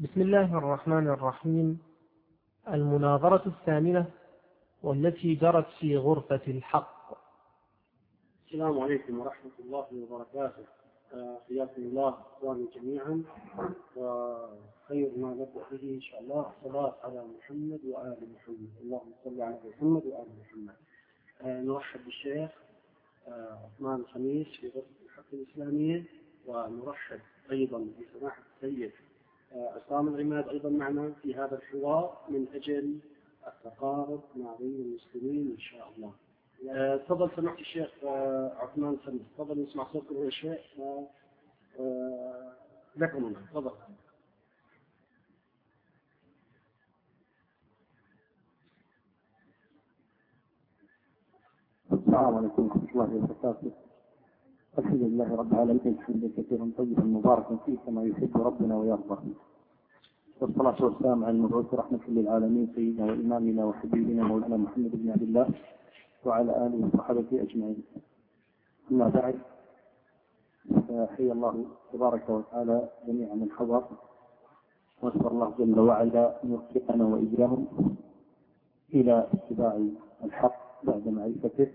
بسم الله الرحمن الرحيم. المناظرة الثامنة والتي جرت في غرفة الحق. السلام عليكم ورحمة الله وبركاته. آه، حياكم الله إخواني جميعا. وخير ما نبدأ به إن شاء الله. الصلاه على محمد وآل محمد. اللهم صل على محمد وآل محمد. آه، نرحب بالشيخ آه، عثمان الخميس في غرفة الحق الإسلامية ونرحب أيضا بسماحه السيد عصام العماد أيضا معنا في هذا الحوار من أجل التقارب مع بين المسلمين إن شاء الله. آه، تفضل سمعت الشيخ آه، عثمان سمي تفضل نسمع صوتكم يا شيخ لكم تفضل السلام عليكم ورحمة الله وبركاته. الحمد لله رب العالمين حمدا كثيرا طيبا مباركا فيه كما يحب ربنا ويرضى. والصلاة والسلام على المبعوث رحمة للعالمين سيدنا وإمامنا وحبيبنا مولانا محمد بن عبد الله وعلى آله وصحبه أجمعين أما بعد فحي الله تبارك وتعالى جميع من حضر وأسأل الله جل وعلا أن يوفقنا وإياهم إلى اتباع الحق بعد معرفته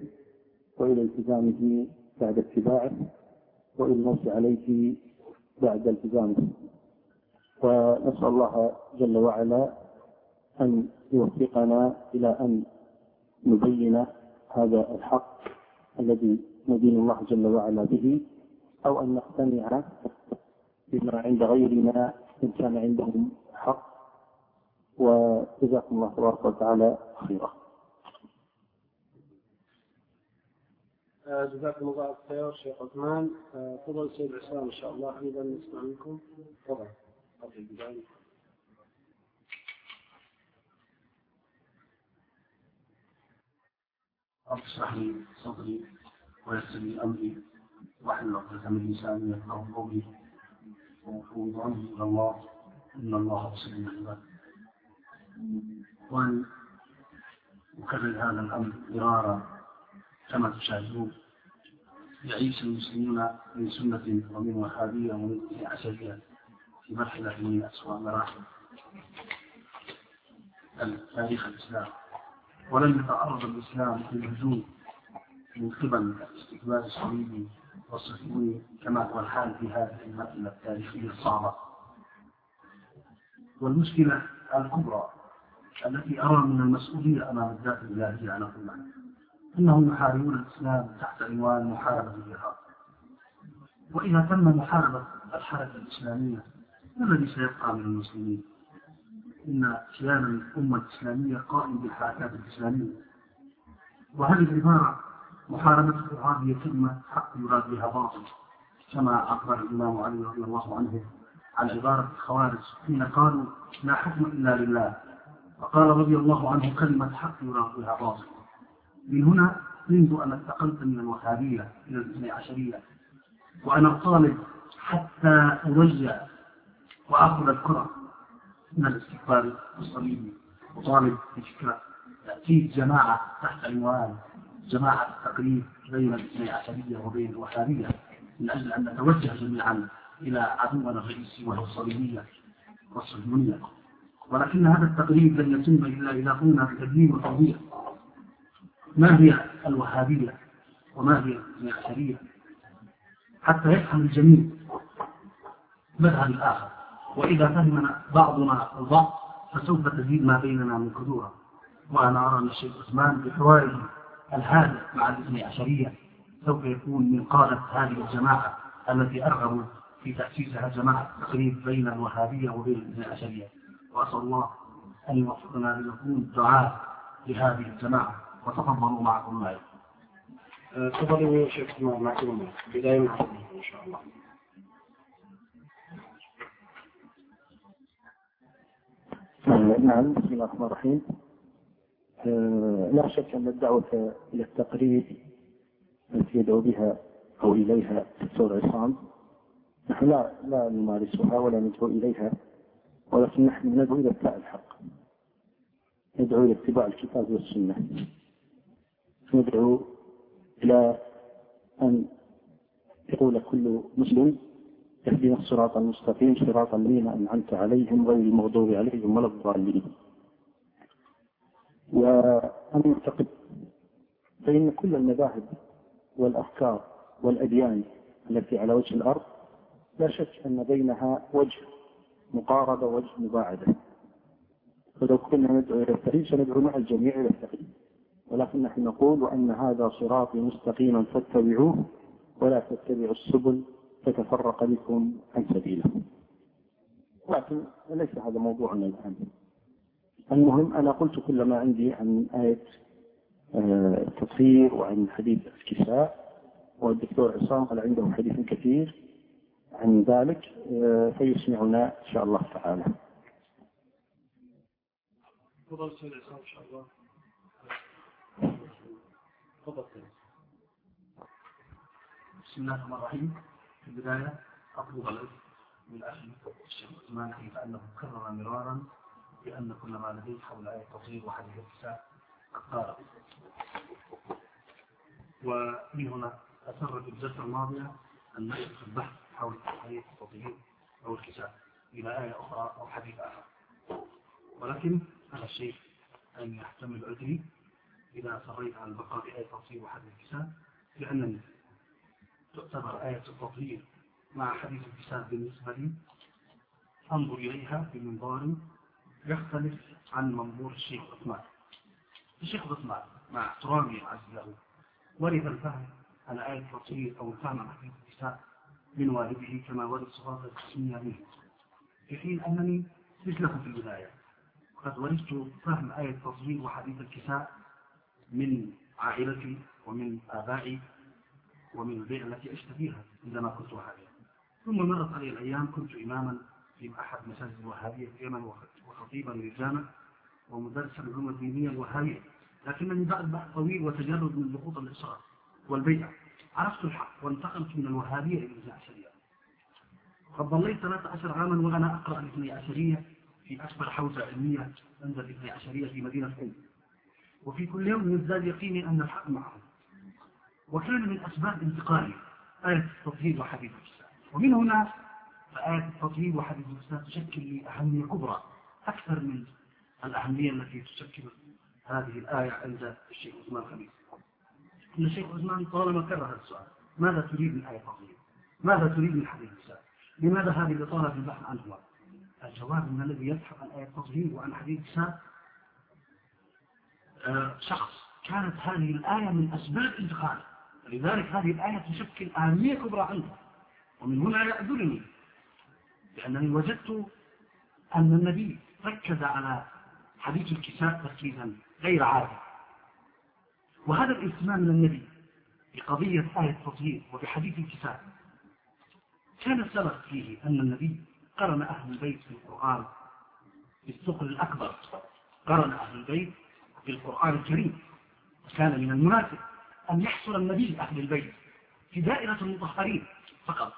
وإلى التزامه بعد اتباعه وإلى الموت عليه بعد التزامه ونسأل الله جل وعلا أن يوفقنا إلى أن نبين هذا الحق الذي ندين الله جل وعلا به أو أن نقتنع بما عند غيرنا إن كان عندهم حق وجزاكم الله تبارك وتعالى خيرا. آه، جزاكم الله خير شيخ عثمان. آه، تفضل سيد عصام إن شاء الله. أيضا نسمع منكم. تفضل. قبل البدايه رب اشرح لي صدري ويسر لي أمري واحلل عقدة من لساني يفقهوا قولي. وافوض امري إلى الله إن الله بصير بالعباد وأن أكرر هذا الأمر مرارا كما تشاهدون يعيش المسلمون من سنة ومن وهابية ومن عشرية في مرحلة من أسوأ مراحل تاريخ الإسلام. ولم يتعرض الإسلام للهجوم من قبل الاستكبار الصليبي والصهيوني كما هو الحال في هذه المرحلة التاريخية الصعبة. والمشكلة الكبرى التي أرى من المسؤولية أمام الذات الإلهية على كل أنهم يحاربون الإسلام تحت عنوان محاربة الإرهاب. وإذا تم محاربة الحركة الإسلامية ما الذي سيبقى من المسلمين؟ إن كيان الأمة الإسلامية قائم بالحركات الإسلامية. وهذه العبارة محاربة الإرهاب هي كلمة حق يراد بها باطل كما أخبر الإمام علي رضي الله عنه عن عبارة الخوارج حين قالوا لا حكم إلا لله. فقال رضي الله عنه كلمة حق يراد بها باطل من هنا منذ أن انتقلت من الوهابية إلى الاثني عشرية وأنا أطالب حتى أرجع وأخذ الكرة من الاستقبال الصليبي أطالب بفكرة تأتي جماعة تحت عنوان جماعة التقريب بين الاثني عشرية وبين الوهابية من أجل أن نتوجه جميعا إلى عدونا الرئيسي وهو الصليبية والصهيونية ولكن هذا التقريب لن يتم إلا إذا قمنا بتدليل وتوضيح. ما هي الوهابية وما هي العشرية حتى يفهم الجميع مذهب الآخر. وإذا فهم بعضنا البعض فسوف تزيد ما بيننا من كدورة وأنا أرى أن الشيخ عثمان بحواره الهادئ مع الاثني عشرية سوف يكون من قادة هذه الجماعة التي أرغبوا في تأسيسها جماعة تقريب بين الوهابية وبين الاثني عشرية. وأسأل الله أن يوفقنا لنكون دعاة لهذه الجماعة. وتفضلوا معكم معي. تفضلوا شيخ معكم بداية معكم إن شاء الله. نعم بسم الله الرحمن الرحيم آه، لا شك أن الدعوة إلى التقريب التي يدعو بها أو إليها الدكتور عصام نحن لا لا نمارسها ولا ندعو إليها ولكن نحن ندعو إلى الحق ندعو إلى اتباع الكتاب والسنة ندعو إلى أن يقول كل مسلم اهدنا الصراط المستقيم صراط الذين أنعمت عليهم غير المغضوب عليهم ولا الضالين. وأنا أعتقد فإن كل المذاهب والأفكار والأديان التي على وجه الأرض لا شك أن بينها وجه مقاربة وجه مباعدة. فلو كنا ندعو إلى التغيير سندعو مع الجميع إلى التغيير ولكن نحن نقول وأن هذا صراطي مستقيما فاتبعوه ولا تتبعوا السبل فتفرق بكم عن سبيله. لكن ليس هذا موضوعنا الآن. المهم أنا قلت كل ما عندي عن آية آه، التطهير وعن حديث الكساء والدكتور عصام قال عنده حديث كثير عن ذلك آه، فيسمعنا إن شاء الله تعالى. تفضل الله. تفضل بسم الله الرحمن الرحيم. في البداية أطلب العذر من أخي الشيخ عثمان كيف أنه كرر مرارا بأن كل ما لديه حول آية التطهير وحديث الكساء قد ومن هنا أسر في الجلسة الماضية أن نأخذ البحث حول آية التطهير أو الكساء إلى آية أخرى أو حديث آخر. ولكن على الشيخ أن يحتمل عذري إذا أصريت على البقاء بآية التطهير وحديث الكساء لأنني تعتبر آية التطهير مع حديث الكساء بالنسبة لي. أنظر إليها بمنظار يختلف عن منظور الشيخ عثمان. الشيخ عثمان مع احترامي العز له ورث الفهم عن آية التطهير أو الفهم عن حديث الكساء من والده كما ورث صفات التسمية منه في حين أنني مثله في البداية. قد ورثت فهم آية التطهير وحديث الكساء من عائلتي ومن آبائي ومن البيئة التي عشت فيها عندما كنت وهابيا ثم مرت علي الأيام كنت إماما في أحد مساجد الوهابية في اليمن وخطيبا للجامع ومدرسا للعلوم الدينية الوهابية. لكنني بعد بحث طويل وتجرد من ضغوط الإصرار والبيئة. عرفت الحق وانتقلت من الوهابية إلى الاثنى عشرية قد ظليت 13 عاما وأنا أقرأ الاثني عشرية في أكبر حوزة علمية عند الاثني عشرية في مدينة حلم وفي كل يوم يزداد يقيني أن الحق معهم وكان من أسباب انتقالي آية التطهير وحديث الإسلام ومن هنا فآية التطهير وحديث الإسلام تشكل لي أهمية كبرى أكثر من الأهمية التي تشكل هذه الآية عند الشيخ عثمان خميس إن الشيخ عثمان طالما كرر هذا السؤال ماذا تريد من آية التطهير؟ ماذا تريد من حديث الإسلام؟ لماذا هذه الإطالة في البحث عنهما؟ الجواب من الذي يبحث عن آية التطهير وعن حديث الإسلام شخص. كانت هذه الآية من أسباب انتقاله لذلك هذه الآية تشكل أهمية كبرى عنده ومن هنا يأذلني لأنني وجدت أن النبي ركز على حديث الكساء تركيزا غير عادي. وهذا الإهتمام من النبي بقضية آية التطهير وبحديث الكساء كان السبب فيه أن النبي قرن أهل البيت في القرآن بالثقل الأكبر. قرن أهل البيت بالقرآن الكريم كان من المناسب أن يحصل النبي أهل البيت في دائرة المطهرين فقط.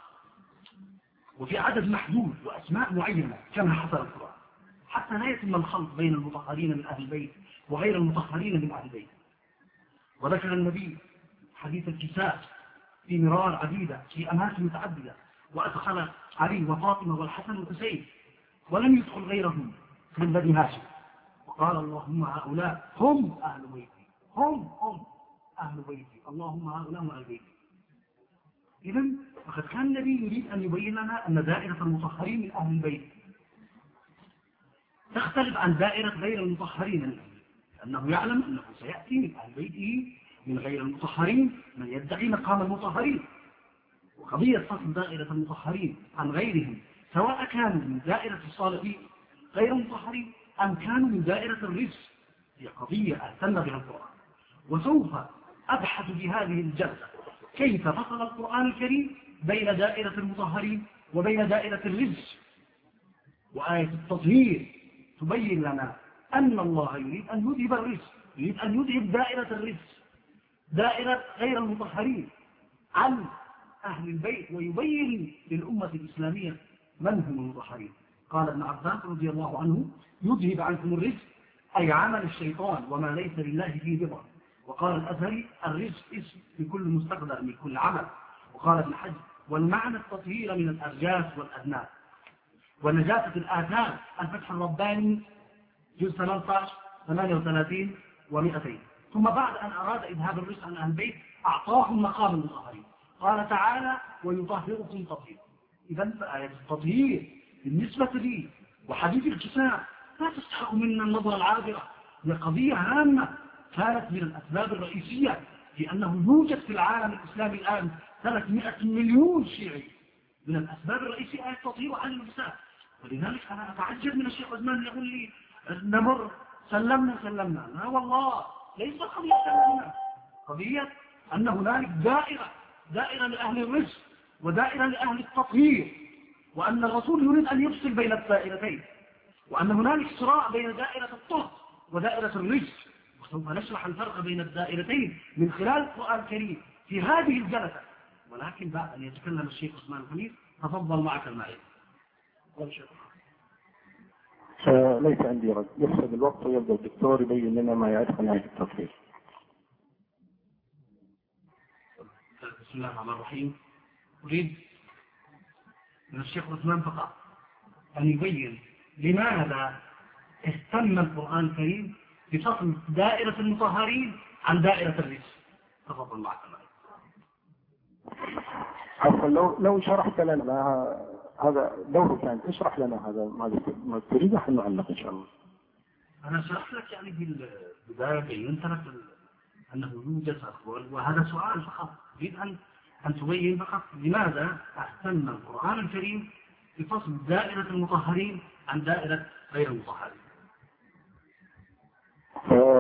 وفي عدد محدود وأسماء معينة كما حصل القرآن. حتى لا يتم الخلط بين المطهرين من أهل البيت وغير المطهرين من أهل البيت. وذكر النبي حديث الكساء في مرار عديدة في أماكن متعددة وأدخل علي وفاطمة والحسن والحسين ولم يدخل غيرهم من بني هاشم. وقال اللهم هؤلاء هم أهل بيتي. هم هم أهل بيتي. اللهم هؤلاء هم أهل بيتي. إذا فقد كان النبي يريد أن يبين لنا أن دائرة المطهرين من أهل البيت تختلف عن دائرة غير المطهرين لأنه يعلم أنه سيأتي من أهل بيته من غير المطهرين من يدعي مقام المطهرين. وقضية فصل دائرة المطهرين عن غيرهم سواء كانوا من دائرة الصالحين غير المطهرين. أم كانوا من دائرة الرزق. هي قضية أهتم بها القرآن. وسوف أبحث في هذه الجلسة. كيف فصل القرآن الكريم بين دائرة المطهرين وبين دائرة الرزق؟ وآية التطهير تبين لنا أن الله يريد أن يذهب الرزق يريد أن يذهب دائرة الرزق. دائرة غير المطهرين. عن أهل البيت ويبين للأمة الإسلامية من هم المطهرين. قال ابن عباس رضي الله عنه يذهب عنكم الرزق أي عمل الشيطان وما ليس لله فيه رضا. وقال الأزهري الرزق اسم لكل مستقبل من كل عمل. وقال ابن حج والمعنى التطهير من الأرجاس والأذناب. ونجاسة الآثام الفتح الرباني جزء 18 38 و200 ثم بعد أن أراد إذهاب الرزق عن أهل البيت أعطاهم مقام المطهرين قال تعالى ويطهركم تطهيرا إذا فآية التطهير بالنسبة لي وحديث الكساء لا تستحق منا النظرة العابرة. هي قضية هامة كانت من الأسباب الرئيسية في أنه يوجد في العالم الإسلامي الآن 300 مليون شيعي. من الأسباب الرئيسية آية التطهير عن النساء ولذلك أنا أتعجب من الشيخ عثمان يقول لي نمر سلمنا سلمنا. لا والله ليس قضية سلمنا. قضية أن هنالك دائرة دائرة لأهل الرزق ودائرة لأهل التطهير. وأن الرسول يريد أن يفصل بين الدائرتين. وأن هنالك صراع بين دائرة الطهر ودائرة الرزق وسوف نشرح الفرق بين الدائرتين من خلال القرآن الكريم في هذه الجلسة. ولكن بعد أن يتكلم الشيخ عثمان الحميد تفضل معك المعين. ليس عندي رد. يحسب الوقت ويبدأ. الدكتور يبين لنا ما يعرف عن هذه التطهير بسم الله الرحمن الرحيم. أريد من الشيخ عثمان فقط أن يبين لماذا اهتم القرآن الكريم بفصل دائرة المطهرين عن دائرة الرجس تفضل معك عفوا لو لو شرحت لنا هذا دورك انت اشرح لنا هذا ما تريد إحنا نعلق إن شاء الله. أنا شرحت لك يعني في البدايه بينت لك أنه يوجد وهذا سؤال فقط. اريد ان أن تبين فقط لماذا اهتم القرآن الكريم بفصل دائرة المطهرين عن دائرة غير المطهرين.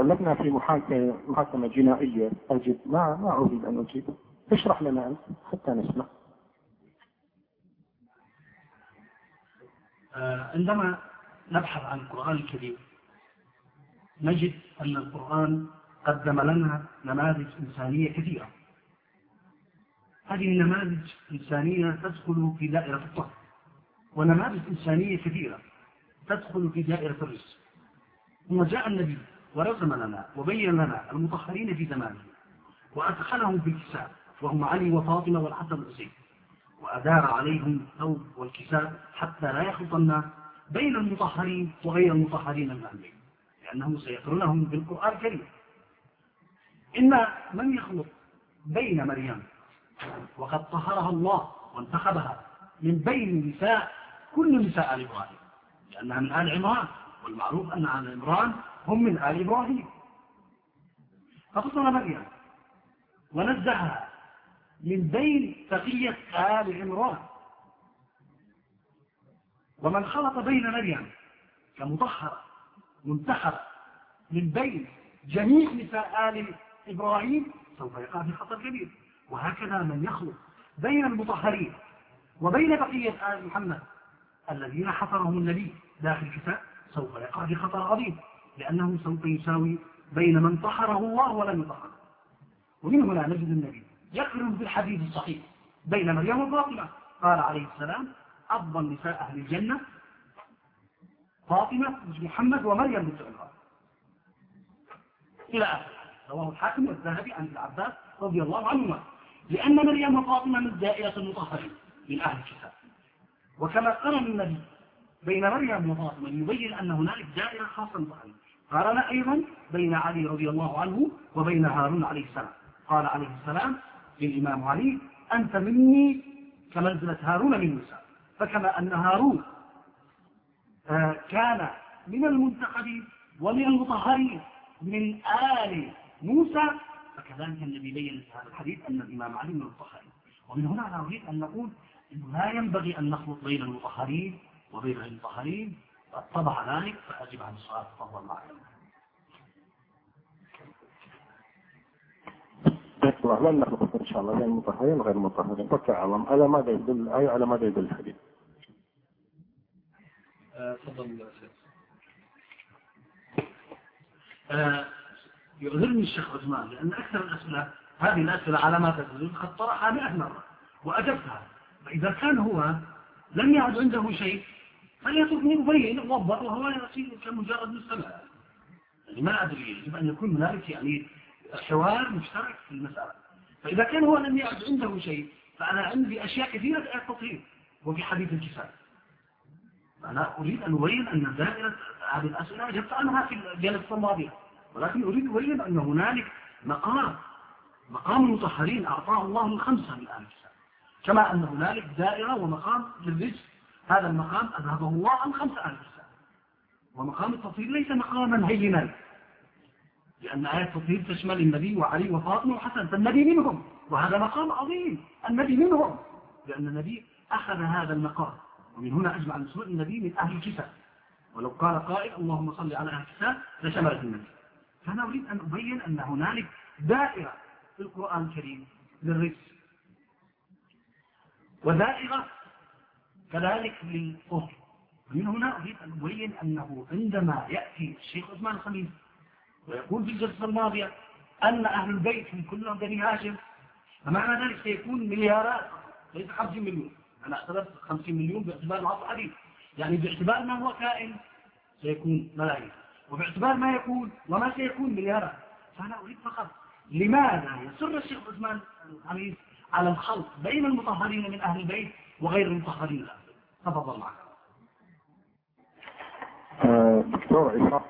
لجنة في محاكمة محاكمة جنائية. أجد ما ما أريد أن أجيب. اشرح لنا أنت حتى نسمع. آه، عندما نبحث عن القرآن الكريم نجد أن القرآن قدم لنا نماذج إنسانية كثيرة. هذه النماذج إنسانية تدخل في دائرة الطهر ونماذج إنسانية كثيرة. تدخل في دائرة الرزق. ثم جاء النبي ورسم لنا وبين لنا المطهرين في زمانه وأدخلهم في الكتاب وهم علي وفاطمة والحسن والحسين وأدار عليهم الثوب والكساء حتى لا يخلط الناس بين المطهرين وغير المطهرين من لأنه سيقرنهم بالقرآن الكريم. إن من يخلط بين مريم وقد طهرها الله وانتخبها من بين نساء كل نساء آل إبراهيم لأنها من آل عمران والمعروف أن آل عمران هم من آل إبراهيم. ففصل مريم ونزهها من بين بقية آل عمران. ومن خلط بين مريم كمطهرة منتخبة من بين جميع نساء آل إبراهيم سوف يقع في خطر كبير. وهكذا من يخلط بين المطهرين وبين بقية آل محمد الذين حفرهم النبي. داخل الكتاب سوف يقع في خطر عظيم لأنه سوف يساوي بين من طهره الله ولم يطهره. ومن هنا نجد النبي يقرن في الحديث الصحيح بين مريم وفاطمة. قال عليه السلام أفضل نساء أهل الجنة فاطمة محمد ومريم بنت عمران إلى آخر رواه الحاكم والذهبي عن العباس رضي الله عنهما. لأن مريم وفاطمة من دائرة المطهرين من أهل الكتاب وكما قرن النبي بين مريم وفاطمة يبين أن هنالك دائرة خاصة بها قارن أيضا بين علي رضي الله عنه وبين هارون عليه السلام. قال عليه السلام للإمام علي أنت مني كمنزلة هارون من موسى فكما أن هارون آه، كان من المنتخبين ومن المطهرين من آل موسى فكذلك النبي بين في هذا الحديث أن الإمام علي من المطهرين. ومن هنا أنا أريد أن نقول لا ينبغي أن نخلط بين المطهرين وبين المطهرين طبع ذلك فأجب عن السؤال تفضل معي. الله لن نخلط إن شاء الله بين المطهرين وغير المطهرين. وتعلم على ماذا يدل أي على ماذا يدل الحديث؟ آه، تفضل آه يعذرني الشيخ عثمان لأن أكثر الأسئلة هذه الأسئلة على ما تدل قد طرحها 100 مرة وأجبتها. فإذا كان هو لم يعد عنده شيء فليتركني يبين وضح وهو يصير كمجرد مستمع. يعني ما أدري يجب أن يكون هنالك يعني حوار مشترك في المسألة. فإذا كان هو لم يعد عنده شيء فأنا عندي أشياء كثيرة التطهير وفي حديث الكفاية. أنا أريد أن أبين أن دائرة هذه الأسئلة أجبت عنها في الجلسة الماضية. ولكن أريد أن أبين أن هنالك مقام مقام المطهرين أعطاه الله الخمسة من الكتاب كما أن هنالك دائرة ومقام للرجل هذا المقام أذهبه الله عن خمسة أهل الكتاب ومقام التطهير ليس مقاما هينا. لأن آية التطهير تشمل النبي وعلي وفاطمة وحسن فالنبي منهم. وهذا مقام عظيم النبي منهم. لأن النبي أخذ هذا المقام. ومن هنا أجمع المسلمين النبي من أهل الكتاب. ولو قال قائل اللهم صل على أهل الكتاب لشملت النبي. فأنا أريد أن أبين أن هنالك دائرة في القرآن الكريم للرزق. ودائرة كذلك للطهر من هنا أريد أن أبين أنه عندما يأتي الشيخ عثمان الخليل ويقول في الجلسة الماضية أن أهل البيت هم كلهم بني هاشم فمعنى ذلك سيكون مليارات ليس 50 مليون. أنا اعتبرت 50 مليون باعتبار العصر الحديث. يعني باعتبار ما هو كائن سيكون ملايين. وباعتبار ما يكون وما سيكون مليارات. فأنا أريد فقط لماذا يصر الشيخ عثمان الحميد على الخلط بين المطهرين من أهل البيت وغير المطهرين؟ تفضل معك آه، دكتور عصام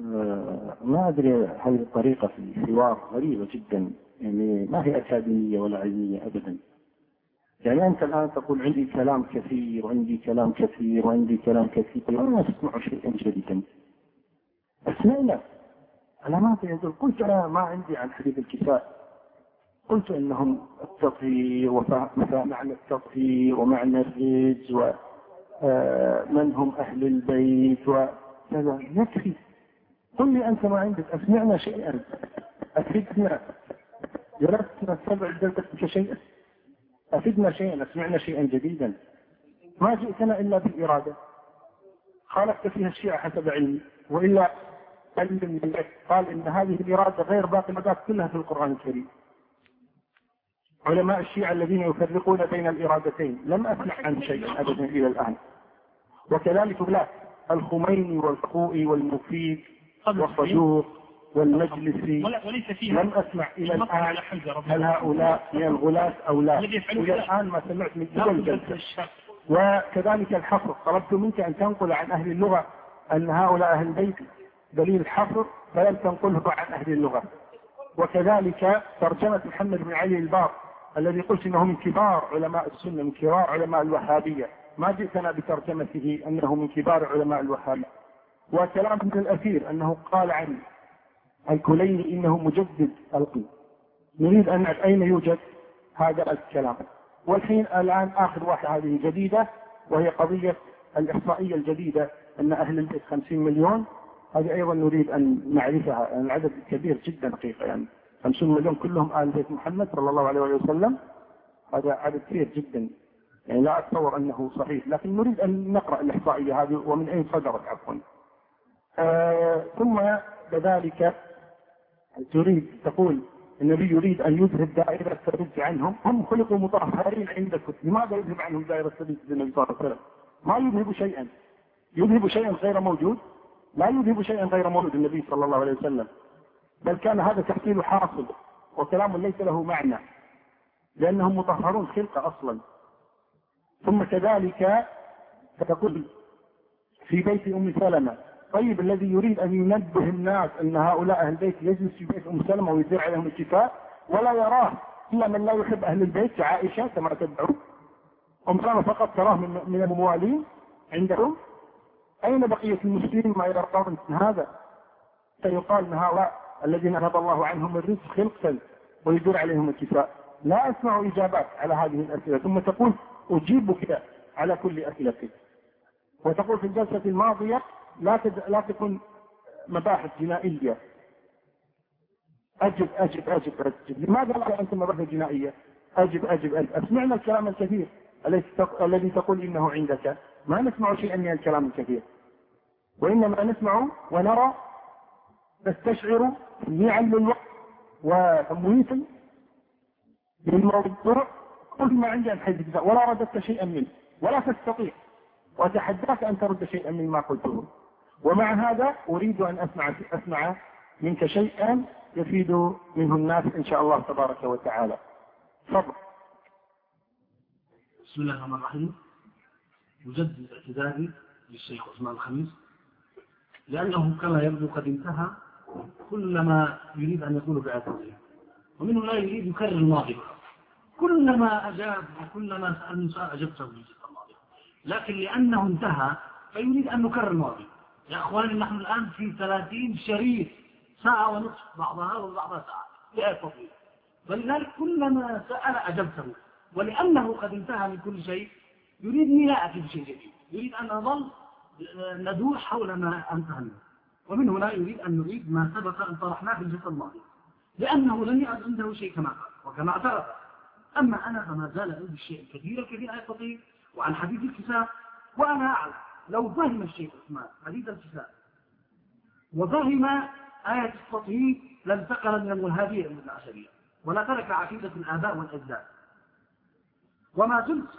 آه، ما أدري هذه الطريقة في الحوار غريبة جدا يعني ما هي أكاديمية ولا علمية أبدا. يعني أنت الآن تقول عندي كلام كثير وعندي كلام كثير وعندي كلام كثير ولا أسمع شيئا جديدا. أسمعنا أنا ما أدري قلت أنا ما عندي عن حديث الكفاء. قلت إنهم التطهير ومعنى التطهير ومعنى الرجز ومن آه، هم أهل البيت وكذا يكفي قل لي أنت ما عندك. أسمعنا شيئا. أفدنا. جلست نستمع جلستك شيئا أفدنا شيئا. أسمعنا شيئا جديدا. ما جئتنا إلا بالاراده خالفت فيها الشيعة حسب علمي وإلا علم قال إن هذه الإرادة غير باقي المدات كلها في القرآن الكريم. علماء الشيعة الذين يفرقون بين الإرادتين لم أسمع عن شيء أبدا إلى الآن. وكذلك لا الخميني والخوئي والمفيد والصدوق والمجلسي لم أسمع إلى الآن هل هؤلاء من الغلاة أو لا. إلى الآن ما سمعت من كل جلسة وكذلك الحفر. طلبت منك أن تنقل عن أهل اللغة أن هؤلاء أهل البيت دليل الحفر فلم تنقله عن أهل اللغة. وكذلك ترجمة محمد بن علي البار الذي قلت إنه من كبار علماء السنة من كبار علماء الوهابية. ما جئتنا بترجمته أنه من كبار علماء الوهابية. وكلام ابن الأثير أنه قال عن الكليني إنه مجدد القي نريد أن نعرف أين يوجد هذا الكلام. والحين الآن آخر واحدة هذه جديدة وهي قضية الإحصائية الجديدة أن أهل البيت 50 مليون. هذه أيضا نريد أن نعرفها العدد كبير جدا حقيقه يعني. 50 مليون كلهم آل بيت محمد صلى الله عليه وسلم. هذا عدد كبير جدا. يعني لا أتصور أنه صحيح. لكن نريد أن نقرأ الإحصائية هذه ومن أين صدرت عفوا. آه ثم كذلك تريد تقول النبي يريد أن يذهب دائرة الرد عنهم. هم خلقوا مطهرين عندكم لماذا يذهب عنهم دائرة الرد النبي صلى الله عليه وسلم ما يذهب شيئا. يذهب شيئا غير موجود؟ لا يذهب شيئا غير موجود النبي صلى الله عليه وسلم. بل كان هذا تحصيل حاصل وكلام ليس له معنى لأنهم مطهرون خلقة أصلا. ثم كذلك تقول في بيت أم سلمة طيب الذي يريد أن ينبه الناس أن هؤلاء أهل البيت يجلس في بيت أم سلمة ويزيع عليهم الشفاء ولا يراه إلا من لا يحب أهل البيت كعائشة كما تدعو. أم سلمة فقط تراه من الموالين عندهم. أين بقية المسلمين ما يرضون هذا؟ فيقال أن هؤلاء الذين أذهب الله عنهم الرزق خلقا ويدور عليهم الكفاء. لا أسمع إجابات على هذه الأسئلة. ثم تقول أجيبك على كل أسئلتك وتقول في الجلسة الماضية لا تد... لا تكن مباحث جنائية. أجب أجب أجب أجب. لماذا لا أنت مباحث جنائية؟ أجب أجب أجب. أسمعنا الكلام الكثير. الذي تقول إنه عندك؟ ما نسمع شيئا من الكلام الكثير. وإنما نسمع ونرى تستشعر تجميعا للوقت وتمويتا للموضوع كل ما عندي عن حيث الجزاء ولا رددت شيئا منه. ولا تستطيع. وتحداك أن ترد شيئا مما قلته. ومع هذا أريد أن أسمع أسمع منك شيئا يفيد منه الناس إن شاء الله تبارك وتعالى. تفضل. بسم الله الرحمن الرحيم. يجدد اعتذاري للشيخ عثمان الخميس. لأنه كما يبدو قد انتهى كل ما يريد أن يقوله بآياته ومنه لا يريد يكرر الماضي. كلما أجاب وكلما سألني سؤال أجبته الماضي. لكن لأنه انتهى فيريد أن نكرر الماضي. يا أخواني نحن الآن في ثلاثين شريط ساعة ونصف بعضها وبعضها ساعة لا يستطيع ولذلك كلما سأل أجبته. ولأنه قد انتهى من كل شيء يريدني لا أتي بشيء جديد. يريد أن أظل ندور حول ما أنتهى منه. ومن هنا يريد أن نريد ما سبق أن طرحناه في الجزء الماضي لأنه لم يعد عنده شيء كما قال وكما اعترف أما أنا فما زال عندي الشيء الكثير الكثير عن التطهير وعن حديث الكساء وأنا أعلم لو فهم الشيخ عثمان حديث الكساء وفهم آية التطهير لانتقل من الملهادية إلى العشرية ولا ترك عقيدة الآباء والأجداد. وما زلت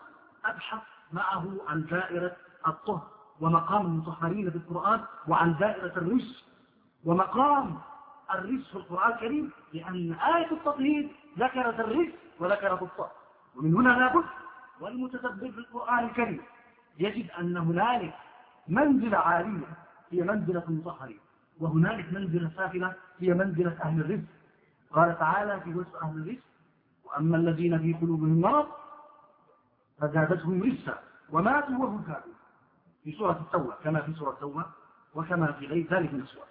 أبحث معه عن دائرة الطهر. ومقام المطهرين في القرآن وعن دائرة الرجس ومقام الرجس في القرآن الكريم لأن آية التطهير ذكرت الرجس وذكرت الطهر ومن هنا لابد والمتدبر في القرآن الكريم يجد أن هنالك منزلة عالية هي منزلة المطهرين وهنالك منزلة سافلة هي منزلة أهل الرزق. قال تعالى في وصف أهل الرزق وأما الذين في قلوبهم مرض فزادتهم رزقا وماتوا وهم كافرون. في سورة التوبة كما في سورة التوبة وكما في غير ذلك من السور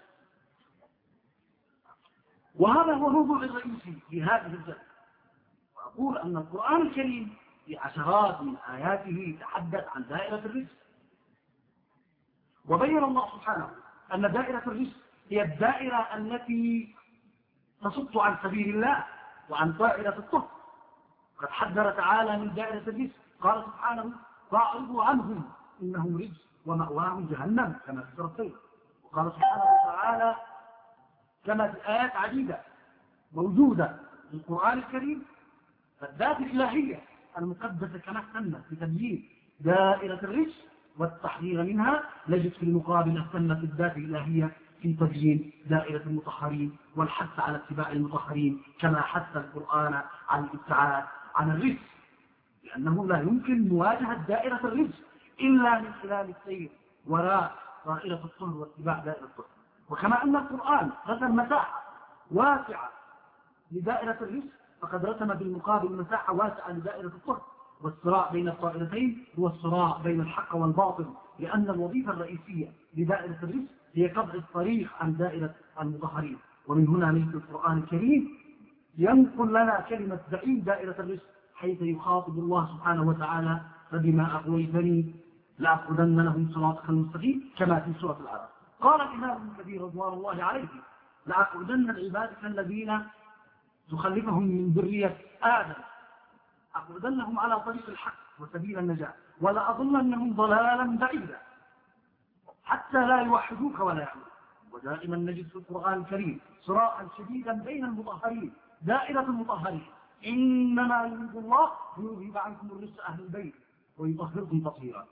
وهذا هو الموضوع الرئيسي في هذه الجلسة وأقول أن القرآن الكريم في عشرات من آياته يتحدث عن دائرة الرزق. وبين الله سبحانه أن دائرة الرزق هي الدائرة التي تصد عن سبيل الله وعن دائرة الطهر قد حذر تعالى من دائرة الرزق. قال سبحانه فأعرضوا عنهم إنهم رجس ومأواهم جهنم كما في سورة وقال سبحانه وتعالى كما في آيات عديدة موجودة في القرآن الكريم فالذات الإلهية المقدسة كما اهتمت بتبيين دائرة الرجس والتحذير منها نجد في المقابل اهتمت الذات الإلهية في تبيين دائرة المطهرين والحث على اتباع المطهرين كما حث القرآن عن الابتعاد عن الرجس. لأنه لا يمكن مواجهة دائرة الرجس. إلا من خلال السير وراء دائرة الطهر واتباع دائرة الطهر وكما أن القرآن رسم مساحة واسعة لدائرة الرزق فقد رسم بالمقابل مساحة واسعة لدائرة الطهر والصراع بين الطائرتين هو الصراع بين الحق والباطل لأن الوظيفة الرئيسية لدائرة الرزق هي قطع الطريق عن دائرة المطهرين ومن هنا نجد القرآن الكريم ينقل لنا كلمة زعيم دائرة الرزق حيث يخاطب الله سبحانه وتعالى فبما أغويتني لأقعدن لهم صراطك المستقيم كما في سورة العرب. قال الإمام ابن كثير رضوان الله عليه لأقعدن عبادك الذين تخلفهم من ذرية آدم. أقعدنهم على طريق الحق وسبيل النجاة ولأضلنهم ضلالا بعيدا حتى لا يوحدوك ولا يعلمون ودائما نجد في القرآن الكريم صراعا شديدا بين المطهرين دائرة المطهرين. إنما يريد الله ليذهب عنكم الرزق أهل البيت ويطهركم تطهيرا.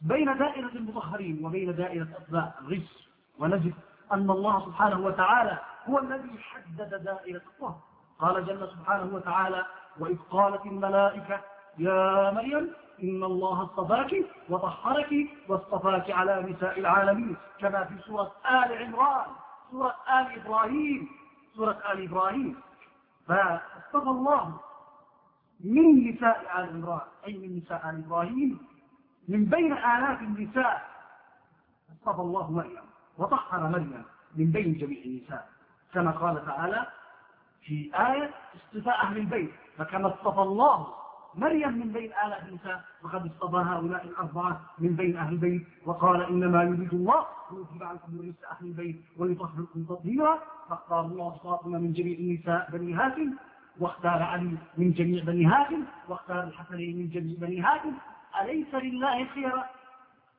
بين دائرة المطهرين وبين دائرة أتباع الغش ونجد أن الله سبحانه وتعالى هو الذي حدد دائرة الطهر. قال جل سبحانه وتعالى وإذ قالت الملائكة يا مريم إن الله اصطفاك وطهرك واصطفاك على نساء العالمين كما في سورة آل عمران سورة آل إبراهيم سورة آل إبراهيم. فاصطفى الله من نساء آل عمران أي من نساء آل إبراهيم من بين آلاف النساء. أصطفى الله مريم وطهر مريم من بين جميع النساء. كما قال تعالى في آية اصطفاء أهل البيت. فكما اصطفى الله مريم من بين آلاف النساء فقد اصطفى هؤلاء الأربعة من بين أهل البيت. وقال إنما يريد الله ليذهب عنكم الرزق أهل البيت ويطهركم تطهيرا. فاختار الله فاطمة من جميع النساء بني هاشم. واختار علي من جميع بني هاشم. واختار الحسن من جميع بني هاشم. أليس لله خيرا؟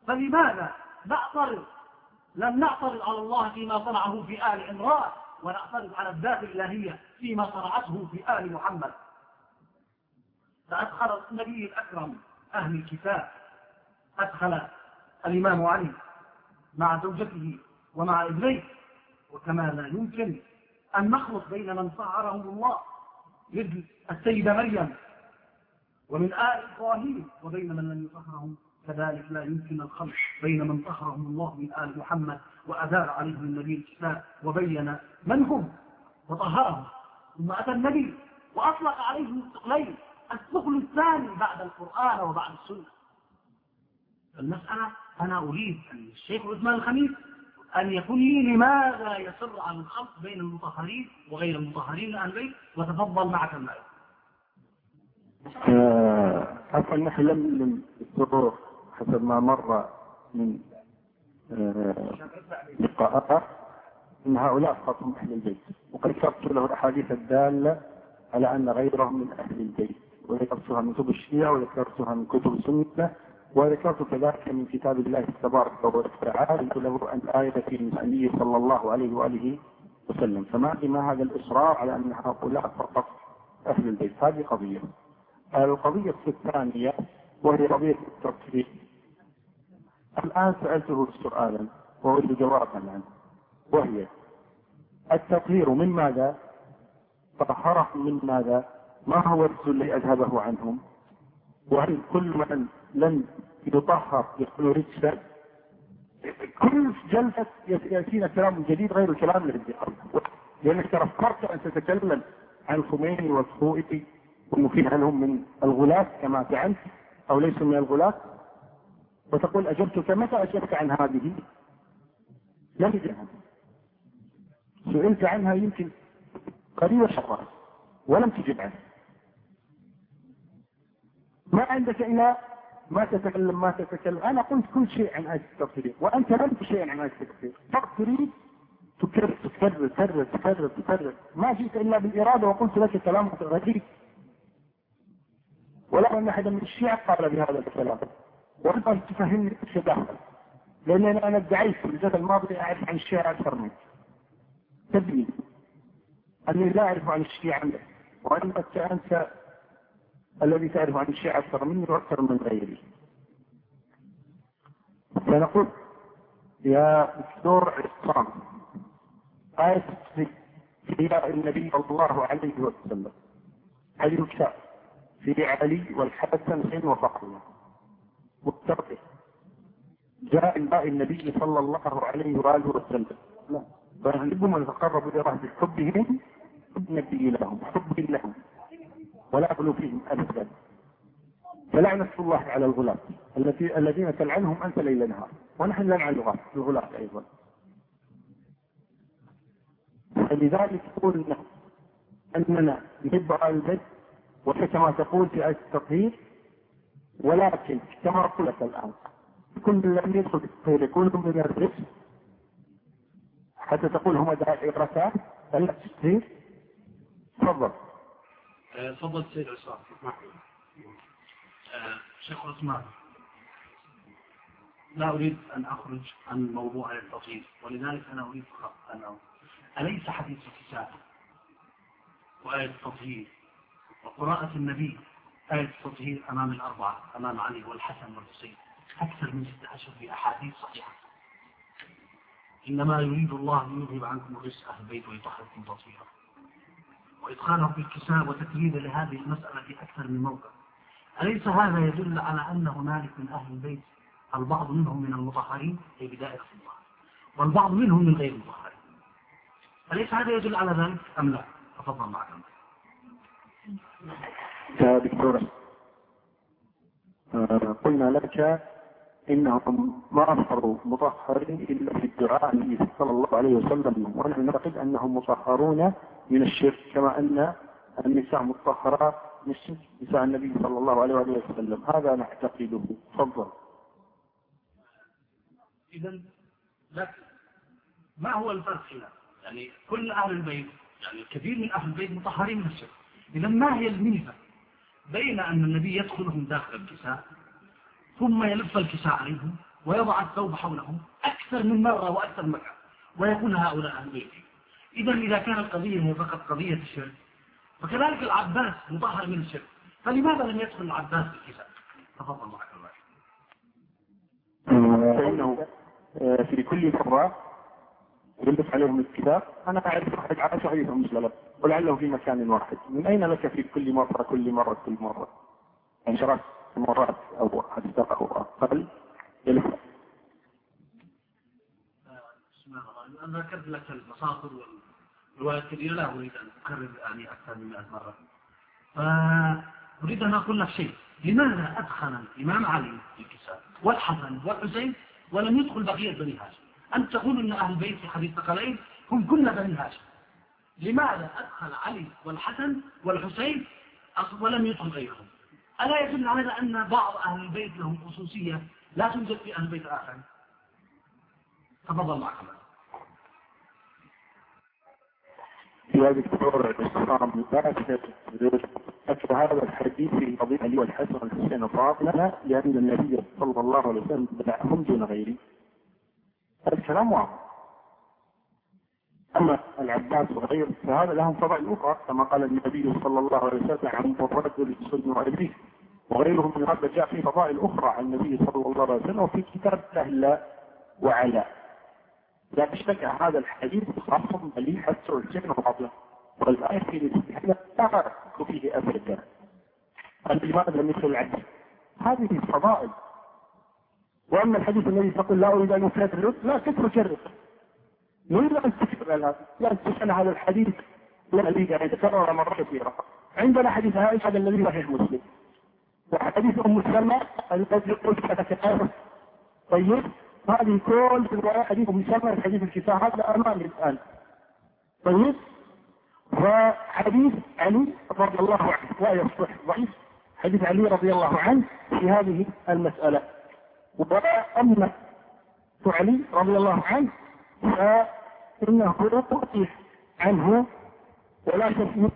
فلماذا نعترض لم نعترض على الله فيما صنعه في آل عمران ونعترض على الذات الإلهية فيما صنعته في آل محمد؟ فأدخل النبي الأكرم أهل الكتاب. أدخل الإمام علي مع زوجته ومع ابنيه. وكما لا يمكن أن نخلط بين من صعرهم الله مثل السيدة مريم. ومن آل إبراهيم وبين من لم يطهرهم كذلك لا يمكن الخلق بين من طهرهم الله من آل محمد وأدار عليهم النبي الإسلام وبين من هم؟ وطهرهم. ثم أتى النبي وأطلق عليهم الثقلين الثقل الثاني بعد القرآن وبعد السنة. المسألة أنا أريد أن الشيخ عثمان الخميس أن يكون لي لماذا يسر عن الخلق بين المطهرين وغير المطهرين من البيت وتفضل معك المعلوم آه، عفوا نحن لم نلم السرور حسب ما مر من آه، لقاءات. إن هؤلاء خاصهم أهل البيت. وقد ذكرت له الأحاديث الدالة على أن غيرهم من أهل البيت. وذكرتها من كتب الشيعة وذكرتها من كتب السنة وذكرت كذلك من كتاب الله تبارك وتعالى. له الآية في النبي صلى الله عليه وآله وسلم. فما لما هذا الإصرار على أن هؤلاء فقط أهل البيت. هذه قضية. القضية الثانية وهي قضية الترتيب الآن سألته سؤالا وأريد جوابا عنه وهي التطهير من ماذا؟ طهرهم من ماذا؟ ما هو الرسول الذي أذهبه عنهم؟ وهل كل من لم يطهر يكون رجسا كل جلسة يأتينا كلام جديد غير الكلام الذي قبل لأنك تفكرت أن تتكلم عن الخميني والخوئي والمفيد هل هم من الغلاة كما زعمت أو ليسوا من الغلاة وتقول أجبتك متى أجبت عن هذه؟ لم يجب. سئلت عنها يمكن قريبا شهران ولم تجب عنها. ما عندك إلا ما تتكلم ما تتكلم. أنا قلت كل شيء عن آية التفسير وأنت لم شيء عن آية التفسير فقط تريد تكرر تكرر تكرر تكرر تكرر. ما جئت إلا بالإرادة وقلت لك كلام غريب ولا أن أحدا من الشيعة قال بهذا الكلام. وأنت تفهمني إيش داخل. لأنني أنا ادعيت في الجزء الماضي أعرف عن الشيعة أكثر منك. تدري أني لا أعرف عن الشيعة. وأنت أنت الذي تعرف عن الشيعة أكثر مني وأكثر من غيري. فنقول يا دكتور عصام آية في النبي صلى الله عليه وسلم. هل يكتب؟ في علي والحسن حين وفاطمة. والترقي جاء باء النبي صلى الله عليه وآله وسلم. فيحبهم أن يتقربوا إلى الله بحبهم حب النبي لهم حب لهم. ولا أغلو فيهم أبدا. فلعنة الله على الغلاة. الذين تلعنهم أنت ليل نهار. ونحن نلعن الغلاة أيضا. فلذلك قلنا أننا نحب آل البيت وكما تقول في آية التطهير ولكن كما قلت الآن كل لم يدخل في التطهير يكون من الرزق حتى تقول هم دائرتان فلا التطهير تفضل. تفضل سيد عصام. آه، شيخ عثمان لا أريد أن أخرج عن موضوع التطهير ولذلك أنا أريد أن أليس حديث الكتاب وآية التطهير؟ وقراءة النبي آية التطهير أمام الأربعة أمام علي والحسن والحسين أكثر من 16 في أحاديث صحيحة. إنما يريد الله أن يذهب عنكم الرزق أهل البيت ويطهركم تطهيرا. وإدخاله في الكتاب وتكرير لهذه المسألة في أكثر من موقع. أليس هذا يدل على أن هنالك من أهل البيت البعض منهم من المطهرين؟ أي بدائرة الله والبعض منهم من غير المطهرين. أليس هذا يدل على ذلك أم لا؟ تفضل معك. يا دكتور آه، قلنا لك إنهم ما اظهروا مطهرين إلا في الدعاء النبي صلى الله عليه وسلم ونحن نعتقد أنهم مطهرون من الشرك كما أن النساء مطهرات من الشرك نساء النبي صلى الله عليه وسلم. هذا نعتقده. تفضل. اذا لكن ما هو الفرق هنا؟ يعني كل أهل البيت يعني الكثير من أهل البيت مطهرين من الشرك. اذا ما هي الميزه بين أن النبي يدخلهم داخل الكساء ثم يلف الكساء عليهم ويضع الثوب حولهم أكثر من مرة وأكثر من مرة ويكون هؤلاء أهل بيته إذا إذا كانت القضية هي فقط قضية الشرك فكذلك العباس مطهر من الشرك. فلماذا لم يدخل العباس في الكساء؟ تفضل معك الله. فإنه آه، في كل مرة يلف عليهم الكتاب أنا أعرف أحد عائشة حديث مسلمة ولعله في مكان واحد. من أين لك في كل مرة كل مرة كل مرة؟ عشرات مرات أو أكثر أو أقل؟ يلف أنا ذكرت لك المصادر والروايات الكبيرة لا أريد أن أكرر يعني أكثر من 100 مرة. فأريد أن أقول لك شيء. لماذا أدخل الإمام علي في الكتاب؟ والحسن والحسين ولم يدخل بقية بني هاشم؟ أنت تقول أن أهل البيت في حديث ثقلين هم كل بني هاشم. لماذا أدخل علي والحسن والحسين ولم يدخل غيرهم؟ ألا يدل على أن بعض أهل البيت لهم خصوصية لا توجد في أهل البيت آخر تفضل معك. يا دكتور الإسلام ذكر هذا الحديث في قضية علي والحسن والحسين وفاطمة لأن النبي صلى الله عليه وسلم بدعهم دون غيره. هذا الكلام واضح. أما العباس وغيره فهذا لهم فضائل أخرى كما قال النبي صلى الله عليه وسلم عن الرجل السن وأبيه وغيرهم من هذا جاء في فضائل أخرى عن النبي صلى الله عليه وسلم وفي كتاب الله وعلا. لا شك هذا الحديث خاص بلي حتى الجن وفضله والآية في الاستحالة لا فيه أبدا لم يدخل العبد هذه الفضائل وأما الحديث الذي تقول لا أريد أن اكرر لا تكرر نريد أن هذا لا هذا الحديث. الذي يعني تكرر مرات كثيرة. عندنا حديث عائشة الذي صحيح مسلم. وحديث أم سلمى الذي قلت فتكرر طيب هذه كل في الرواية حديث أم سلمى الحديث الكفاح هذا امامي الآن. طيب وحديث علي رضي الله عنه. لا يصح ضعيف. حديث علي رضي الله عنه في هذه المسألة. وأما علي رضي الله عنه فإنه يقطع عنه ولا شك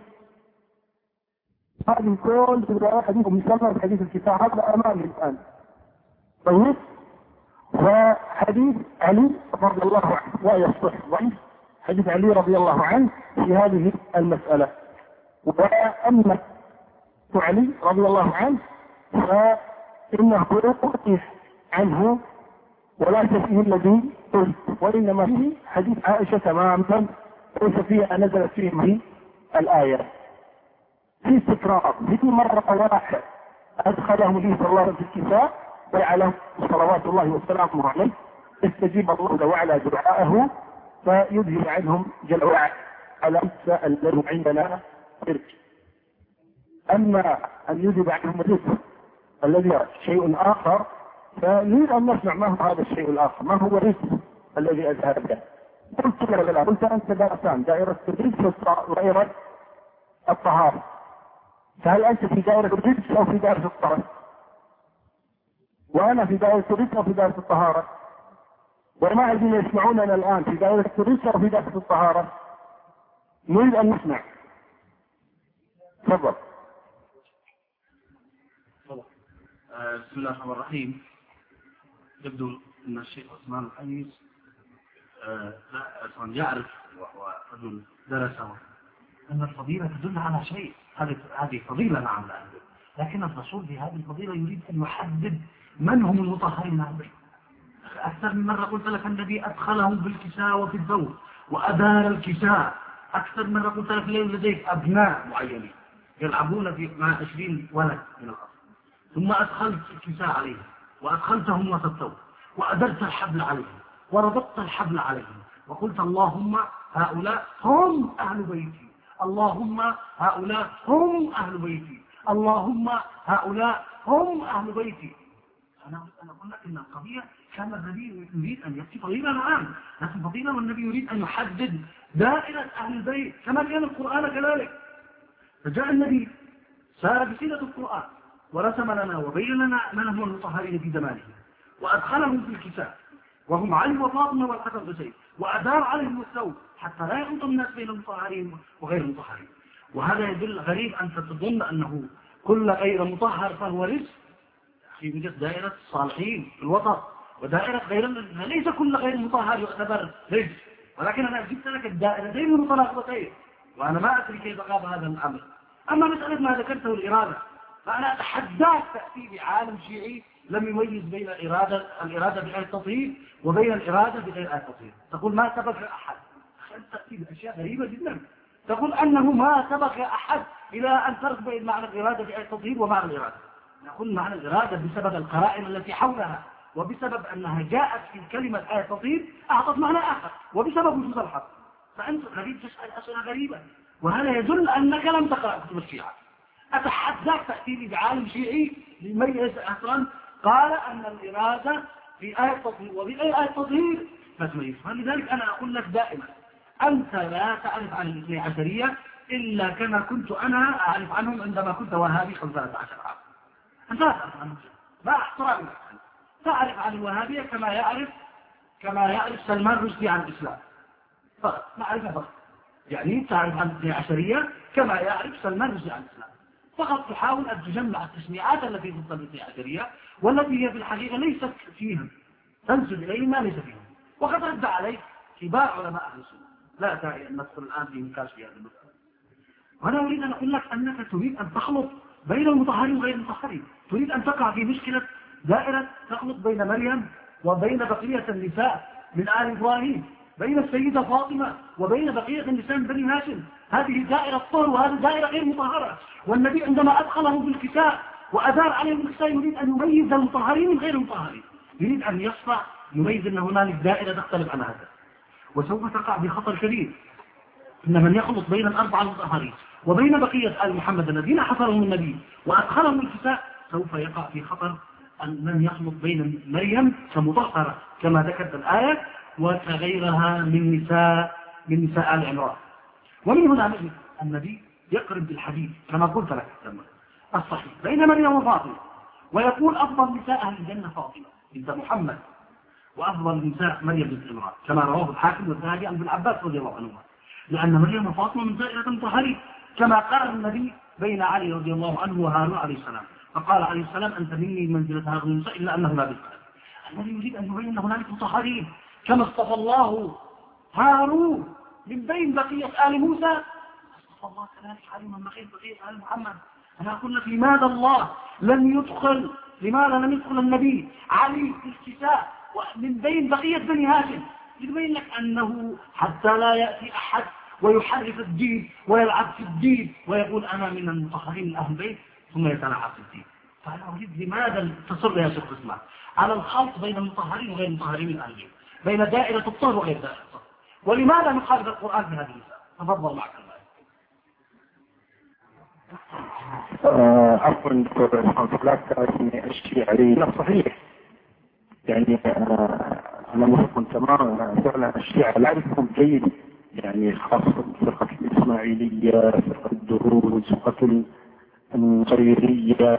هذه كل الرواية حديث مسلم حديث الكفاح. هذا أمامي الآن. طيب. وحديث علي رضي الله عنه لا يصح ضعيف حديث علي رضي الله عنه في هذه المسألة. وأما علي رضي الله عنه فإنه يقطع عنه ولا فيه الذي قلت. وإنما فيه حديث عائشة تماما ليس فيها نزلت فيه الآية. في استقرار في مرة واحد أدخله النبي صلى الله عليه وسلم في الكتاب ويعلم صلوات الله وسلامه عليه. استجيب الله جل وعلا دعاءه فيذهب عنهم جل وعلا على الذي عندنا رزق أما أن يذهب عنهم الرزق الذي شيء آخر فنريد أن نسمع ما هو هذا الشيء الآخر؟ ما هو الرزق الذي اذهبته قلت لا لا قلت أنت دائرتان دائرة الرزق ودائره الطهارة. فهل أنت في دائرة الرزق أو في دائرة الطهارة؟ وأنا في دائرة الرزق أو في دائرة الطهارة؟ وما عايزين يسمعوننا الآن في دائرة الرزق أو في دائرة الطهارة؟ نريد أن نسمع. تفضل. بسم الله الرحمن الرحيم. يبدو أن الشيخ عثمان الحنيس آه، أصلا يعرف وهو رجل درس أن الفضيلة تدل على شيء. هذه فضيلة نعم لكن الرسول في هذه الفضيلة يريد أن يحدد من هم المطهرين عن أكثر من مرة قلت لك النبي أدخلهم بالكساء وفي الثوب وأدار الكساء. أكثر من مرة قلت لك لديك أبناء معينين يلعبون في مع 20 ولد من الأصل ثم أدخلت الكساء عليهم. وأدخلتهم وسط الثوب وأدرت الحبل عليهم وربطت الحبل عليهم وقلت اللهم هؤلاء هم أهل بيتي اللهم هؤلاء هم أهل بيتي اللهم هؤلاء هم أهل بيتي. أنا أنا أقول لك إن القضية كان النبي يريد أن يأتي فضيلة نعم لكن فضيلة والنبي يريد أن يحدد دائرة أهل البيت كما كان القرآن كذلك. فجاء النبي سار بسيرة القرآن ورسم لنا وبين لنا من هم المطهرين في زمانه. وأدخلهم في الكتاب. وهم علي وفاطمة والحسن والحسين. وأدار عليهم الثوب حتى لا يخلط الناس بين المطهرين وغير المطهرين. وهذا يدل غريب أن تظن أنه كل غير مطهر فهو رزق. في دائرة الصالحين في الوسط ودائرة غير ليس كل غير مطهر يعتبر رزق. ولكن أنا جبت لك الدائرتين المتناقضتين وأنا ما أدري كيف غاب هذا الأمر. أما مسألة ما ذكرته الإرادة. فأنا أتحداك تأتي بعالم شيعي لم يميز بين الإرادة الإرادة بغير التطهير وبين الإرادة بغير التطهير تقول ما سبق أحد؟ تأتي بأشياء غريبة جدا. تقول أنه ما سبق أحد إلى أن ترك بين معنى الإرادة بغير التطهير ومعنى الإرادة. نقول معنى الإرادة بسبب القرائن التي حولها وبسبب أنها جاءت في كلمة آية تطير أعطت معنى آخر وبسبب وجود الحق. فأنت غريب تسأل أسئلة غريبة. وهذا يدل أنك لم تقرأ كتب الشيعة. أتحداك تأتي لي بعالم شيعي يميز أصلا قال أن الإرادة في آية تطهير وفي أي آية تطهير فتميزها لذلك أنا أقول لك دائما أنت لا تعرف عن الاثني عشرية إلا كما كنت أنا أعرف عنهم عندما كنت وهابي 15 عام. أنت لا تعرف عنهم ما احترامي تعرف عن الوهابية كما يعرف كما يعرف سلمان رشدي عن الإسلام. فقط معرفة فقط. يعني تعرف عن الاثني عشرية كما يعرف سلمان رشدي عن الإسلام. فقط تحاول أن تجمع التسميعات التي ضد الاثني عشرية والتي هي في الحقيقة ليست فيهم. تنسب إليه ما ليس فيهم. وقد رد عليك كبار علماء أهل السنة. لا داعي أن ندخل الآن في نقاش في هذا المسألة وأنا أريد أن أقول لك أنك تريد أن تخلط بين المطهرين وغير المطهرين. تريد أن تقع في مشكلة دائرة تخلط بين مريم وبين بقية النساء من آل إبراهيم بين السيدة فاطمة وبين بقية النساء من بني هاشم. هذه دائرة طهر وهذه دائرة غير مطهرة. والنبي عندما أدخلهم بالكتاب وأدار عليهم بالكتاب يريد أن يميز المطهرين من غير المطهرين. يريد أن يصنع يميز أن هنالك دائرة تختلف عن هذا. وسوف تقع في خطر كبير إن من يخلط بين الأربعة المطهرين وبين بقية آل محمد الذين حصرهم النبي وأدخلهم الكتاب سوف يقع في خطر أن من يخلط بين مريم كمطهرة كما ذكرت الآية وكغيرها من نساء من نساء آل عمران. ومن هنا نجد النبي يقرب بالحديث كما قلت لك الصحيح. بين مريم وفاطمة. ويقول أفضل نساء أهل الجنة فاطمة بنت محمد وأفضل نساء مريم بنت عمران كما رواه الحاكم والذهبي عن ابن عباس رضي الله عنهما. لأن مريم وفاطمة من دائرة مطهرين كما قال النبي بين علي رضي الله عنه وهارون عليه السلام. فقال عليه السلام أنت مني منزلة هذا النساء إلا أنه لا بالقلب الذي يريد أن يبين أن هنالك مطهرين كما اصطفى الله هارون من بين بقية آل موسى. الله كذلك علي من بقية بقية آل محمد. أنا أقول لك لماذا الله لم يدخل لماذا لم يدخل النبي علي في الكتاب؟ ومن بين بقية بني هاشم. يبين لك أنه حتى لا يأتي أحد ويحرف الدين ويلعب في الدين ويقول أنا من المطهرين من أهل البيت ثم يتلاعب في الدين. فأنا أريد لماذا تصر يا شيخ على الخلط بين المطهرين وغير المطهرين من أهل البيت بين دائرة الطهر وغير دائرة. ولماذا نخالف القرآن في هذه تفضل معك آه، عفوا دكتور لا تعرفني الشيعي لا صحيح. يعني آه، أنا موافق تماما فعلا الشيعة لا اعرفهم جيد. يعني خاصة فرقة الإسماعيلية فرقة الدروز فرقة النصيرية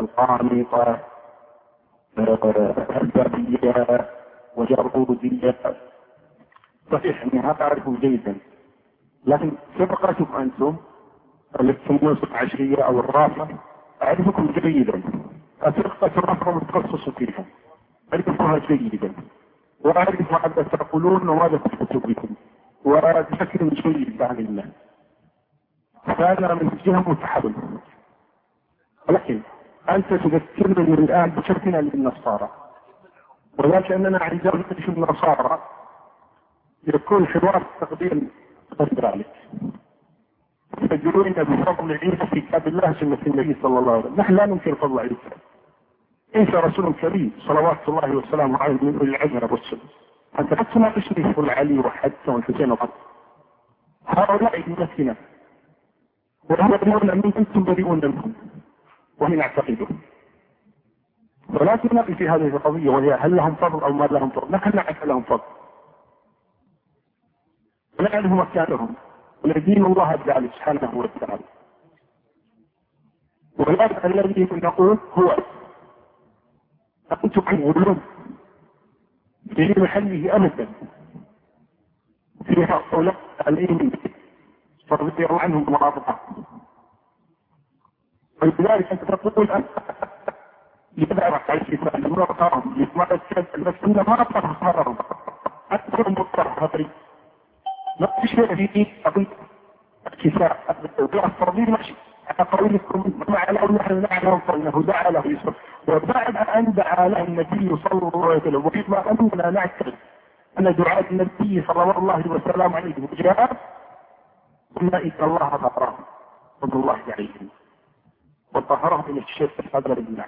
القانطة البابية وجرودية صحيح اني هذا أعرفه جيدا. لكن فرقتكم أنتم؟ التي تسمون عشرية أو الرافة أعرفكم جيدا. الفرقة الرافة متخصص فيها. أعرفها جيدا. وأعرف ماذا تقولون وماذا تكتبون. وبشكل جيد عن الله. فأنا من جهة متحول ولكن أنت تذكرني الآن بشكلنا للنصارى. ولكن أننا عندما نعيش النصارى يكون حوار التقديم غير ذلك. تجرون بفضل عيسى في كتاب الله سنة النبي صلى الله عليه وسلم. نحن لا ننكر فضل عيسى. عيسى رسول كريم صلوات الله وسلامه عليه من أولي العزم الرسل انت لا تناقشني في العلي وحتى والحسين وقت. هؤلاء امتنا وهم يقولون من أنتم بريئون منهم وهم يعتقدون. ولا تناقش في هذه القضية وهي هل لهم فضل أو ما لهم فضل. نحن نعرف لهم فضل. ونعرف مكانهم وندين الله بذلك سبحانه وتعالى. ولكن الذي نقول هو. أنتم تقولون في محله أبدا في هؤلاء رضي الله عنهم مرافقة ولذلك أنت تقول أن لماذا رفع المرافقة لماذا الكتاب بس إنه ما رفع مرة أكثر مضطر لا تشبه في قضية الكتاب التوضيح ماشي. على قولكم على أن نعلم فإنه دعا له يسر وبعد أن دعا له النبي صلى الله عليه وسلم. وكما أننا نعتقد أن دعاء النبي صلى الله عليه وسلم عليه وجاء أولئك الله غفرهم رضي الله عليهم وطهرهم من الشرك هذا بالله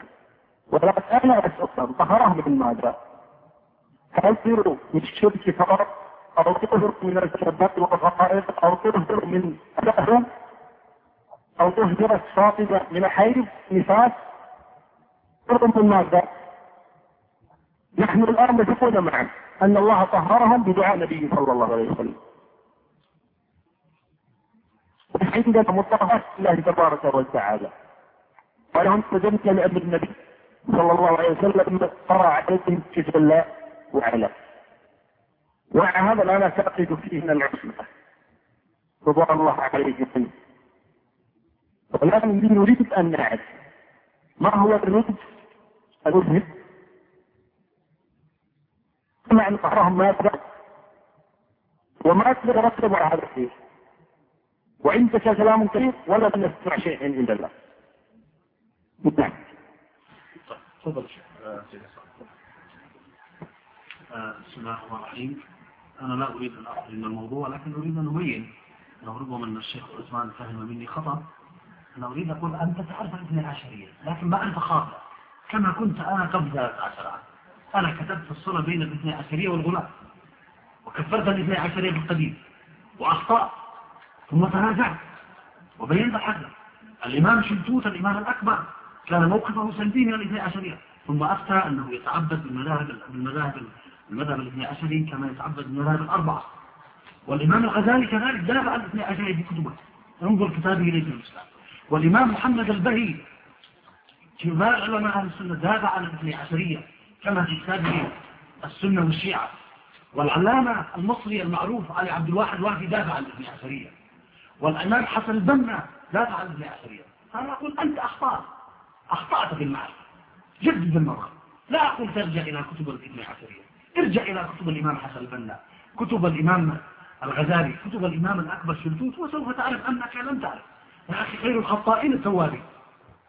ولكن أنا اسال طهرهم من ماذا؟ هل من الشرك فقط؟ أو تطهر من الكذبات والرقائق أو تطهر من الأهل أو تهجر الصاطبة من حيث نفاس. تطهر من ماذا؟ نحن الآن نثقون معا أن الله طهرهم بدعاء نبيه صلى الله عليه وسلم. عندنا مطهر الله تبارك وتعالى. ولهم تجمت لأمر النبي صلى الله عليه وسلم قرأ عليهم كتب الله وعلا ومع هذا لا نعتقد فيه من العصمة رضوان الله عليهم ولكن نريد أن نعرف ما هو الرد المذهب؟ مع أن قهرهم ما يقدر وما يترتب على هذا الشيء وعندك كلام كثير ولا نسمع شيء إلا الله. نعم. تفضل سيدي آه، بسم الله الرحمن الرحيم. أنا لا أريد أن أخرج من الموضوع لكن أريد أن أبين لو ربما أن الشيخ عثمان فهم مني خطأ. أنا أريد أقول أنت تعرف الاثنى عشرية لكن ما أنت خاطئ. كما كنت أنا قبل ثلاث عشر عام. أنا كتبت الصلة بين الاثنى عشرية والغلاة وكفرت الاثنى عشرية بالقديم. وأخطأت. ثم تراجعت. وبينت الحق. الإمام شلتوت الإمام الأكبر كان موقفه سلبي من الاثنى عشرية ثم أفتى أنه يتعبد بالمذاهب بالمذاهب المذهب الاثنى عشري كما يتعبد بالمذاهب الأربعة. والإمام الغزالي كذلك دافع عن الاثنى عشري في كتبه انظر كتابه ليس الإسلام والإمام محمد البهي كبار علماء أهل السنة دافع عن الاثنى عشرية كما في كتابه السنة والشيعة. والعلامة المصري المعروف علي عبد الواحد واحد دافع عن الاثنى عشرية. والإمام حسن البنا دافع عن الاثنى عشرية. فأنا أقول أنت أخطأت أخطأت في المعرفة. جدد النظر لا أقول ترجع إلى كتب الاثنى عشرية. ارجع إلى كتب الإمام حسن البنا كتب الإمام الغزالي كتب الإمام الأكبر شلتوت وسوف تعرف أنك لم تعرف. يا أخي خير الخطائين التوابين.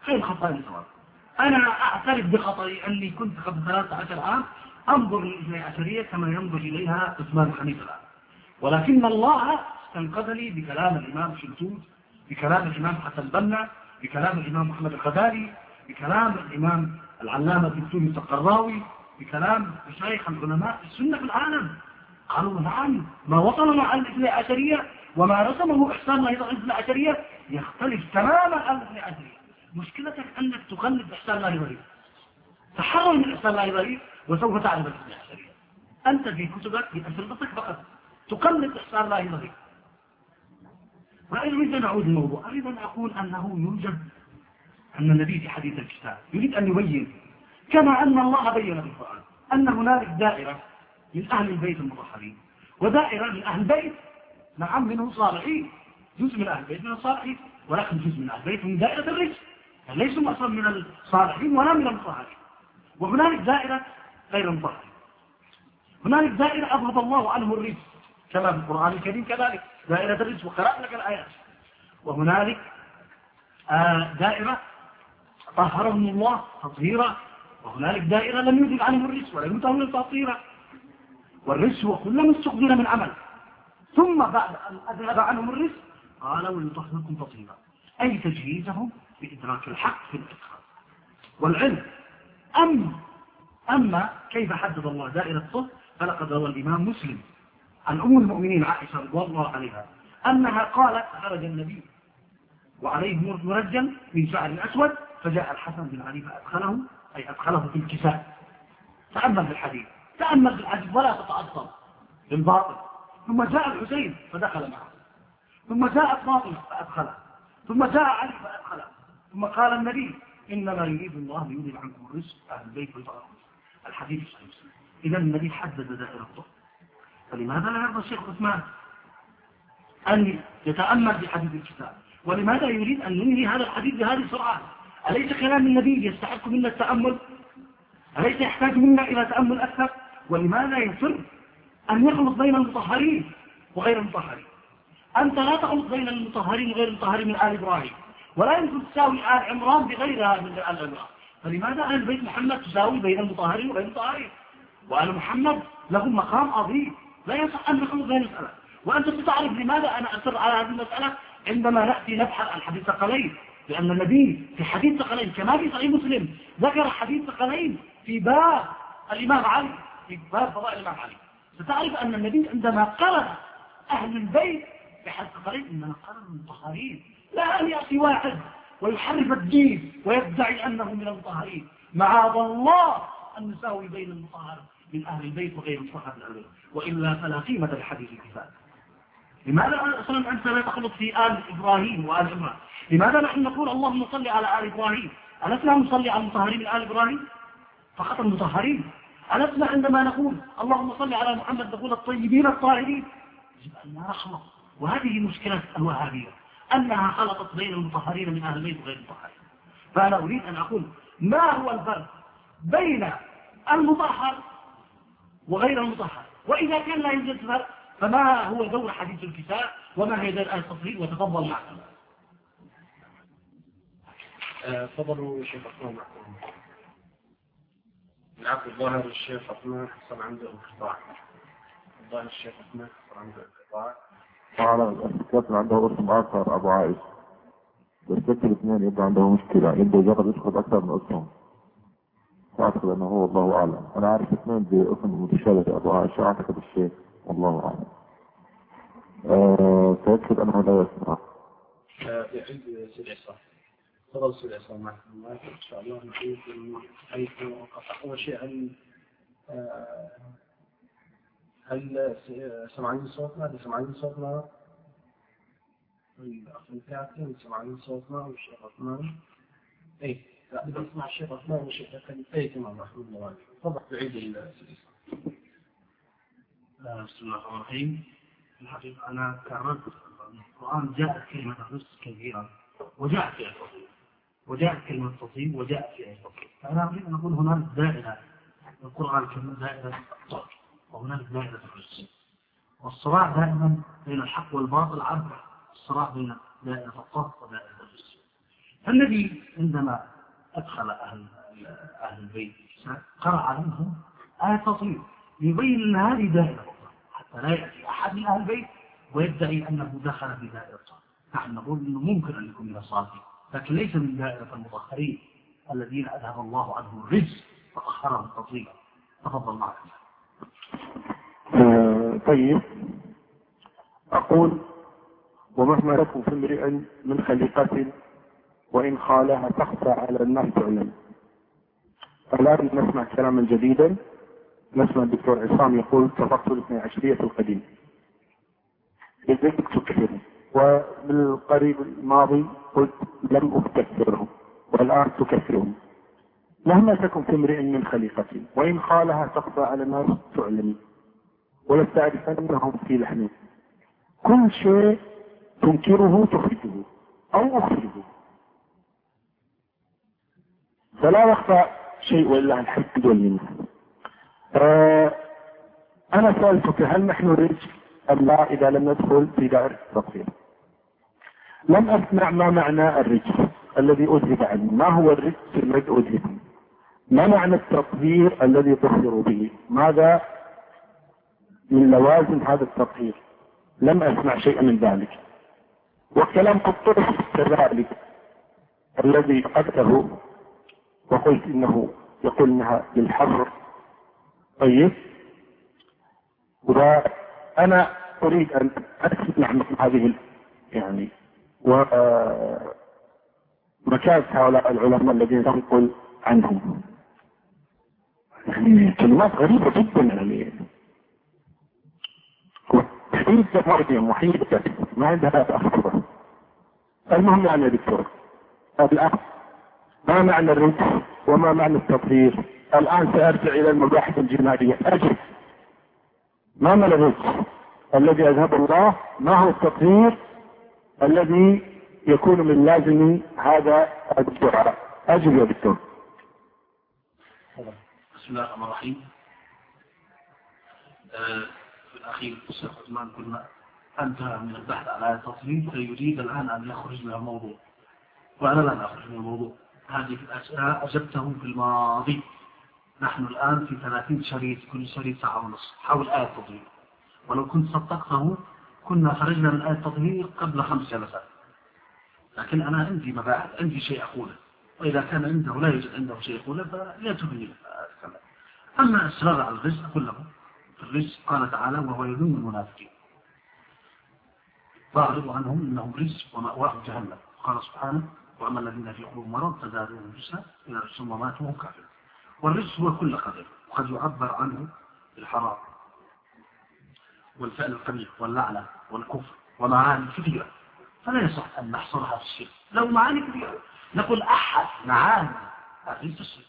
خير الخطائين التوابين. أنا أعترف بخطئي أني كنت قبل 13 عام أنظر للاثنى عشرية كما ينظر إليها عثمان حنيفة الآن. ولكن الله استنقذني بكلام الإمام شلتوت بكلام الإمام حسن البنا بكلام الإمام محمد الغزالي بكلام الإمام العلامة الدكتور القراوي بكلام مشايخ العلماء السنة في العالم. قالوا نعم ما وصلنا عن الاثنى عشرية وما رسمه إحسان الله الاثنى عشرية يختلف تماما عن الاثنى عشرية. مشكلتك أنك تقلد إحسان الله غريب تحرر من إحسان الله غريب وسوف تعرف الاثنى عشرية. أنت في كتبك في أسرتك فقط. تقلد إحسان الله غريب وأريد أن أعود الموضوع أريد أن أقول أنه يوجد أن النبي في حديث الكتاب. يريد أن يبين كما أن الله بين في القرآن أن هنالك دائرة من أهل البيت المطهرين ودائرة من أهل البيت نعم منهم صالحين جزء من أهل البيت من الصالحين ولكن جزء من أهل البيت من دائرة الرجل ليسوا أصلا من الصالحين ولا من المطهرين وهنالك دائرة غير المطهرين هنالك دائرة أضرب الله عنه الرجل كما في القرآن الكريم كذلك دائرة الرجل وقرأت لك الآيات. وهنالك آه دائرة طهرهم الله تطهيرا وهنالك دائرة لم يوجد عنهم الرجس ولم يطهر التطهيرا والرجس هو كل من عمل ثم بعد أن أذهب عنهم الرجس قال ويطهركم تطهيرا أي تجهيزهم بإدراك الحق في الإدخال والعلم أم أما كيف حدد الله دائرة الطهر؟ فلقد روى الإمام مسلم عن أم المؤمنين عائشة رضي الله عنها أنها قالت خرج النبي وعليه مرجل من شعر أسود فجاء الحسن بن علي فأدخله أي أدخله في الكساء تأمل في الحديث تأمل في الحديث ولا تتعصب بالباطل. ثم جاء الحسين فدخل معه. ثم جاءت فاطمة فأدخله. ثم جاء علي فأدخله. ثم قال النبي إنما يريد الله ليذهب عنكم الرزق أهل البيت ويطهركم. الحديث الصحيح إذا النبي حدد دائرة الطهر فلماذا لا يرضى الشيخ عثمان؟ أن يتأمل في حديث الكتاب ولماذا يريد أن ينهي هذا الحديث بهذه السرعة؟ أليس كلام النبي يستحق منا التأمل؟ أليس يحتاج منا إلى تأمل أكثر؟ ولماذا يصر أن يخلط بين المطهرين وغير المطهرين؟ أنت لا تخلط بين المطهرين وغير المطهرين من آل إبراهيم ولا يمكن تساوي آل عمران بغيرها من آل عمران. فلماذا آل بيت محمد تساوي بين المطهرين وغير المطهرين؟ وآل محمد لهم مقام عظيم. لا يصح أن نخلط بين المسألة. وأنت تعرف لماذا أنا أصر على هذه المسألة؟ عندما نأتي نبحث عن حديث قليل. لأن النبي في حديث ثقلين كما في صحيح مسلم ذكر حديث ثقلين في باب الإمام علي في باب فضائل الإمام علي. ستعرف أن النبي عندما قرن أهل البيت بحديث ثقلين إنما قرن المطهرين لا أن يأتي واحد ويحرف الدين ويدعي أنه من المطهرين معاذ الله أن نساوي بين المطهر من أهل البيت وغير المطهر البيت. وإلا فلا قيمة للحديث كفاية لماذا أصلا أنت لا تخلط في آل إبراهيم وآل عمران؟ لماذا نحن نقول اللهم صل على آل إبراهيم؟ ألسنا نصلي على المطهرين من آل إبراهيم؟ فقط المطهرين. ألسنا عندما نقول اللهم صل على محمد نقول الطيبين الطاهرين. يجب أن نخلط وهذه مشكلة الوهابية أنها خلطت بين المطهرين من أهل البيت وغير المطهرين. فأنا أريد أن أقول ما هو الفرق بين المطهر وغير المطهر؟ وإذا كان لا يوجد فرق فما هو دور حديث الكتاب؟ وما هي دور آية التصريف وتفضل معكم تفضلوا شيخ عثمان معكم. العبد الظاهر الشيخ عثمان حصل عنده انقطاع. الظاهر الشيخ عثمان حصل عنده انقطاع. وعلى الكابتن عنده اسم آخر أبو عائش بس ذكر الاثنين يبقى عنده مشكلة. يبدأ يجرب يدخل أكثر من اسمهم. واعتقد أنه هو الله أعلم. أنا عارف اثنين باسم متشابه ابو عائشة. أعتقد الشيخ والله أعلم. أه تأكد أنه لا يسمع. يعيد سيد عصام حيث وقف أول شيء هل آه، هل صوتنا؟ هل صوتنا؟ الكاتب سمعين صوتنا والشيخ عثمان؟ اي لا بدي اسمع الشيخ عثمان والشيخ اي تمام الله تفضل. تعيد السيد بسم الله الرحمن الرحيم. في الحقيقة أنا كررت القرآن جاءت كلمة الرزق كثيرا وجاءت في التصوير وجاءت كلمة تصوير وجاءت في التصوير فأنا أريد أن أقول هناك دائرة القرآن الكريم دائرة الطاق وهناك دائرة الرزق والصراع دائما بين الحق والباطل عبر الصراع بين دائرة الطاق ودائرة الرزق فالنبي عندما أدخل أهل أهل البيت قرأ عليهم آية تصوير يبين أن هذه دائرة حتى لا يأتي أحد من أهل البيت ويدعي أنه دخل في دائرة نحن نقول أنه ممكن أن يكون من الصالحين لكن ليس من دائرة المطهرين الذين أذهب الله عنهم الرجس فطهرهم تطهيرا تفضل معك آه طيب. أقول ومهما لكم في امرئ من خليقة وإن خالها تخفى على الناس تعلم الآن نسمع كلاما جديدا. نسمع الدكتور عصام يقول تفصل الاثني عشرية القديم. يزيد تكفر وبالقريب الماضي قلت لم أكفرهم والآن تكفرهم. مهما تكن في امرئ من خليقتي وإن خالها تخفى على الناس تعلم. ولا تعرف أنهم في لحم. كل شيء تنكره تخرجه أو أخرجه. فلا يخفى شيء وإلا الحد والمنة. آه أنا سألتك هل نحن رجل أم لا إذا لم ندخل في دائرة التطهير لم أسمع ما معنى الرجل الذي أذهب عنه. ما هو الرجل الذي أذهب ما معنى التطهير الذي تطهر به؟ ماذا من لوازم هذا التطهير؟ لم أسمع شيئا من ذلك. وكلام قطرس كذلك الذي قدته وقلت إنه يقول إنها للحر طيب. وأنا أريد أن أسمع مثل هذه يعني و مكانة هؤلاء العلماء الذين تنقل عنهم. يعني كلمات غريبة جدا يعني. وحيد مريم وحيد ما عندها أخطر المهم يعني يا دكتور الآن ما معنى الرجس وما معنى التطهير؟ الآن سأرجع إلى المباحث الجنائية أجل. ما معنى الرجس الذي أذهب الله؟ ما هو التطهير؟ الذي يكون من لازم هذا الدعاء أجل يا دكتور. بسم الله الرحمن الرحيم. آه، في الأخير الشيخ عثمان قلنا أنتهى من البحث على التطهير فيريد الآن أن يخرج من الموضوع. وأنا لن أخرج من الموضوع. هذه الأشياء أجبته في الماضي. نحن الآن في 30 شريط كل شريط ساعة ونصف حول آية التطهير ولو كنت صدقته كنا خرجنا من آية التطهير قبل خمس جلسات لكن أنا عندي مباحث عندي شيء أقوله. وإذا كان عنده لا يوجد عنده شيء يقوله فليتبني أما إصرار على الرزق أقول له في الرزق قال تعالى وهو يذم المنافقين. فأعرض عنهم إنهم رزق ومأواهم جهنم. قال سبحانه وأما الذين في قلوبهم مرض فزادوهم رزقا إلى رزق وماتوا وهم كافرون. والرزق هو كل قدر. وقد يعبر عنه بالحرام والفعل القبيح واللعنة. والكفر ومعاني كثيرة فلا يصح أن نحصرها في الشرك. لو معاني كثيرة نقول أحد معاني الرزق الشرك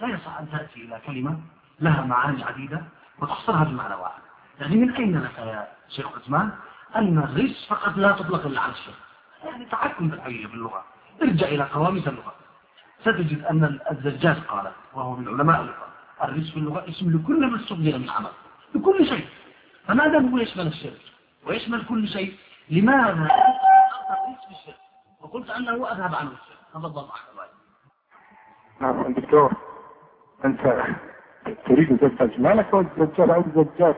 لا يصح أن تأتي إلى كلمة لها معاني عديدة وتحصرها بمعنى واحد. يعني من أين لك يا شيخ عثمان أن الرزق فقط لا تطلق إلا على الشرك؟ يعني تحكم بالحقيقة باللغة ارجع إلى قوامس اللغة. ستجد أن الزجاج قال وهو من علماء اللغة الرزق في اللغة اسم لكل ما استخدم من عمل لكل شيء. فماذا هو يشمل الشرك ويشمل كل شيء. لماذا؟ وقلت أنه أذهب عنه. تفضل. معك نعم دكتور. أنت تريد الزجاج ما لك الزجاج أو الزجاج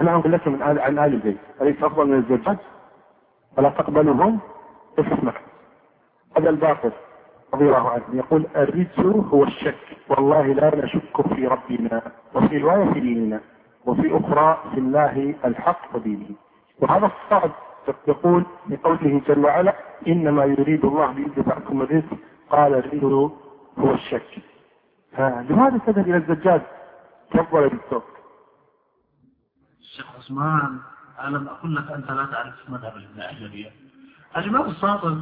أنا أقول لك من آل عن آل البيت. أليس أفضل من الزجاج فلا تقبلهم اسمع هذا الباطل رضي الله عنه. يقول الرجس هو الشك. والله لا نشك في ربنا وفي رواية في ديننا وفي أخرى في الله الحق ودينه وهذا الصعب يقول بقوله جل وعلا إنما يريد الله ليذهبكم الرزق. قال الرجس هو الشك. لماذا تذهب إلى الزجاج؟ تفضل يا دكتور. الشيخ عثمان ألم أقول لك أنت لا تعرف مذهب الإبن الإمام الصادق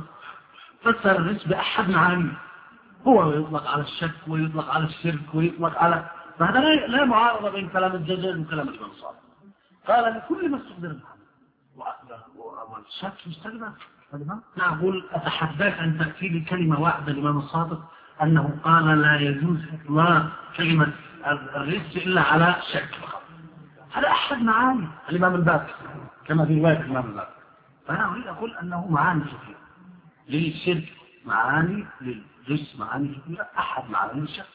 فسر الرزق بأحد معاني هو يطلق على الشك ويطلق على الشرك ويطلق على فهذا لا معارضة بين كلام الجزر وكلام الإمام الصادق قال لكل ما استقدر والشك نعم أقول أتحداك أن تأتي لي كلمة واحدة الإمام الصادق أنه قال لا يجوز إطلاق كلمة الرزق إلا على شك فقط. هذا أحد معاني. الإمام الباكر كما في رواية الإمام الباكر فأنا أريد أقول أنه معاني كثيرة. للشرك معاني للجس معاني كثيرة. أحد معاني الشرك.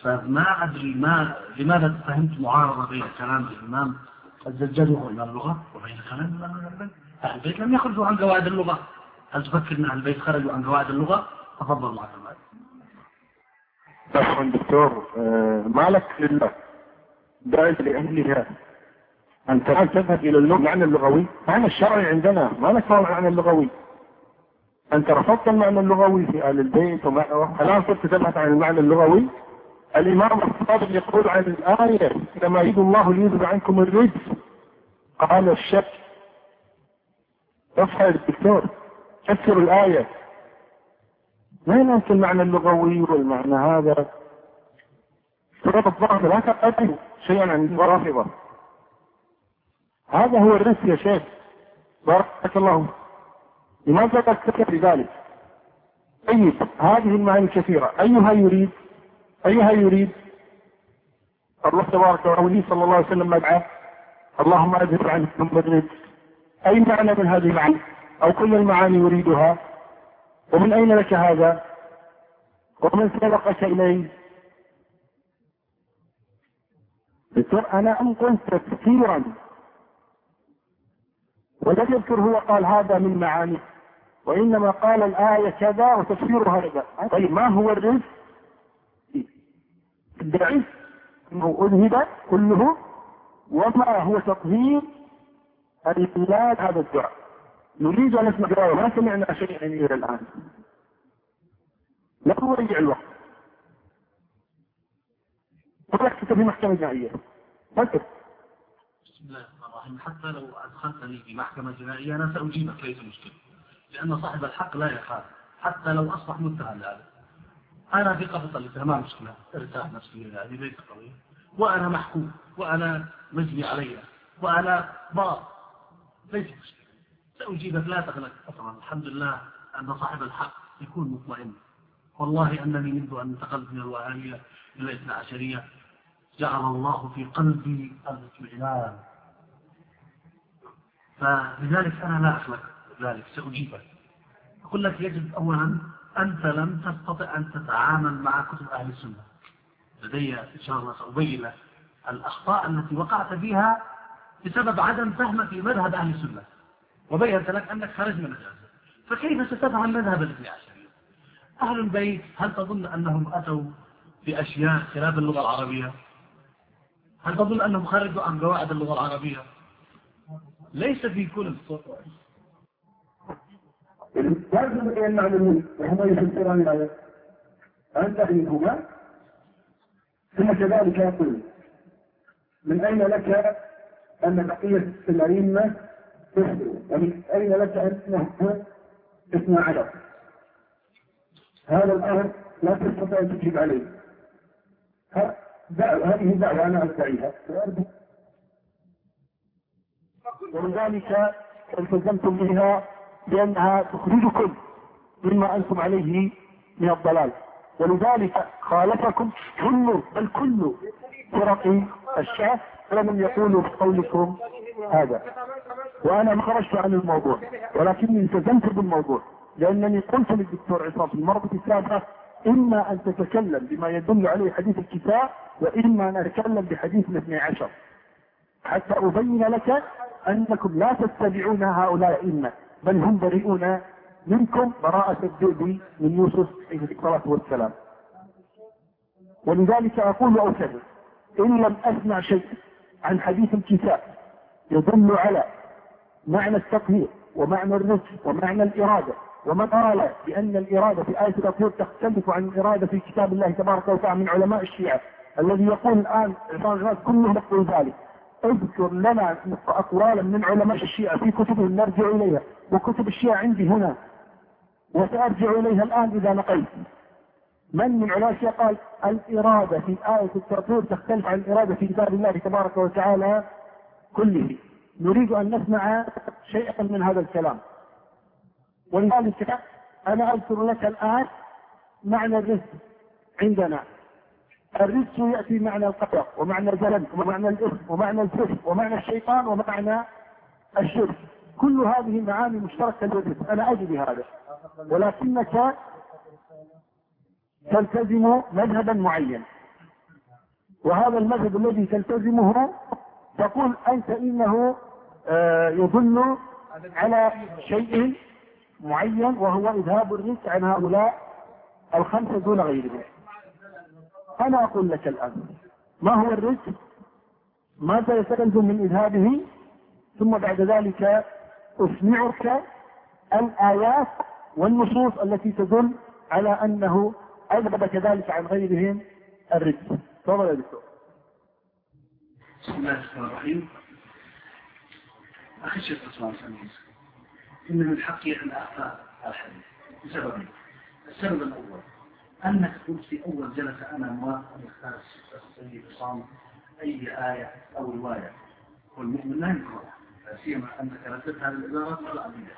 فما أدري ما لماذا فهمت معارضة بين كلام الإمام الزجاج وهو إمام اللغة وبين كلام البيت. أهل البيت لم يخرجوا عن قواعد اللغة. هل تفكر أن أهل البيت خرجوا عن قواعد اللغة؟ تفضل معك المال دكتور آه، مالك لله دائما لأهلها أنت الآن تذهب إلى المعنى اللغوي. معنى الشرعي عندنا ما لك المعنى اللغوي. أنت رفضت المعنى اللغوي في آل البيت الآن صرت تبحث عن المعنى اللغوي. الإمام الصادق يقول عن الآية كما يريد الله ليذهب عنكم الرجس. قال الشك افعل الدكتور فسر الآية. ما ينسى المعنى اللغوي والمعنى هذا؟ سورة الظهر لا تقتل شيئا عن الرافضة هذا هو الرزق يا شيخ. بارك الله لماذا تكتب بذلك طيب هذه المعاني الكثيرة أيها يريد؟ أيها يريد الله تبارك وتعالى صلى الله عليه وسلم مدعاه. اللهم أذهب عنه الرزق أي معنى من هذه المعاني؟ أو كل المعاني يريدها. ومن أين لك هذا؟ ومن سبقك إليه؟ أنا أنقل تفسيرا ولم يذكر هو قال هذا من معاني. وإنما قال الآية كذا وتفسيرها هذا. طيب ما هو الرزق؟ الدعي أنه أذهب كله وما هو تطهير البلاد هذا الدعاء. نريد أن نسمع دعاء ما سمعنا شيئا إلى الآن. لا نضيع الوقت. ولك في محكمة جنائية. بسم الله الرحمن الرحيم. حتى لو أدخلتني في محكمة جنائية أنا سأجيبك ليس مشكلة. لأن صاحب الحق لا يخاف. حتى لو أصبح متهم لهذا أنا في قبضة الاتهام ما مشكلة. ارتاح نفسي هذه ليس قضية وأنا محكوم وأنا مجني علي وأنا بار ليس مشكلة. سأجيبك لا تقلق طبعا الحمد لله أن صاحب الحق يكون مطمئن. والله أنني منذ أن انتقلت من الوهابية إلى الاثنى عشرية. جعل الله في قلبي الاطمئنان. فلذلك أنا لا أخلق. ذلك سأجيبك. أقول لك يجب أولا أنت لم تستطع أن تتعامل مع كتب أهل السنة. لدي إن شاء الله سأبين لك الأخطاء التي وقعت فيها بسبب عدم فهمك لمذهب أهل السنة. وبينت لك أنك خرج من الجازة فكيف ستفهم مذهب الاثني عشرية أهل البيت هل تظن أنهم أتوا بأشياء خلاف اللغة العربية؟ هل تظن أنهم خرجوا عن قواعد اللغة العربية؟ ليس في كل لازم أن نعلم وهما يفسران الآية أن تحريفهما. ثم كذلك يقول من أين لك أن بقية الأئمة تسلم ومن أين لك أنه اثنى عشر هذا الأمر لا تستطيع أن تجيب عليه. هذه دعوة أنا أدعيها ولذلك التزمتم بها لأنها تخرجكم مما أنتم عليه من الضلال. ولذلك خالفكم كل بل كل فرق الشعب ولم يقولوا بقولكم هذا. وأنا ما خرجت عن الموضوع ولكني التزمت بالموضوع لأنني قلت للدكتور عصام في المرة السابقة إما أن تتكلم بما يدل عليه حديث الكتاب وإما أن أتكلم بحديث الاثني عشر. حتى أبين لك أنكم لا تتبعون هؤلاء الائمه بل هم بريئون منكم براءة الذئب من يوسف عليه الصلاة والسلام. ولذلك أقول وأكرر إن لم أسمع شيء عن حديث الكتاب يدل على معنى التطهير ومعنى الرزق ومعنى الإرادة. ومن قال بأن الإرادة في آية التطهير تختلف عن الإرادة في كتاب الله تبارك وتعالى من علماء الشيعة الذي يقول الآن عباد كلهم يقول ذلك. اذكر لنا أقوالا من علماء الشيعة في كتبهم نرجع إليها وكتب الشيعة عندي هنا وسأرجع إليها الآن إذا نقلت من من علماء قال الإرادة في آية التطهير تختلف عن الإرادة في كتاب الله تبارك وتعالى كله. نريد أن نسمع شيئا من هذا الكلام. ولذلك أنا أذكر لك الآن معنى الرزق عندنا. الرزق يأتي معنى القدر ومعنى الزلل ومعنى الإثم ومعنى الفسق ومعنى الشيطان ومعنى الشرك. كل هذه معاني مشتركة للرزق. أنا أجد هذا ولكنك تلتزم مذهبا معين وهذا المذهب الذي تلتزمه تقول أنت إنه آه، يدل على شيء معين وهو إذهاب الرزق عن هؤلاء الخمسة دون غيرهم. أنا أقول لك الآن. ما هو الرزق؟ ماذا يستلزم من إذهابه ثم بعد ذلك أسمعك الآيات والنصوص التي تدل على أنه أذهب كذلك عن غيرهم الرزق. تفضل يا دكتور. بسم الله الرحمن الرحيم. أخي الشيخ عثمان سمير إن من حقي أن أعطى الحديث. لسببين السبب الأول أنك قلت في أول جلسة أنا موافق أن يختار السيد عصام أي آية أو رواية. والمؤمن لا يكره لا سيما أنك رددت هذه العبارات العربية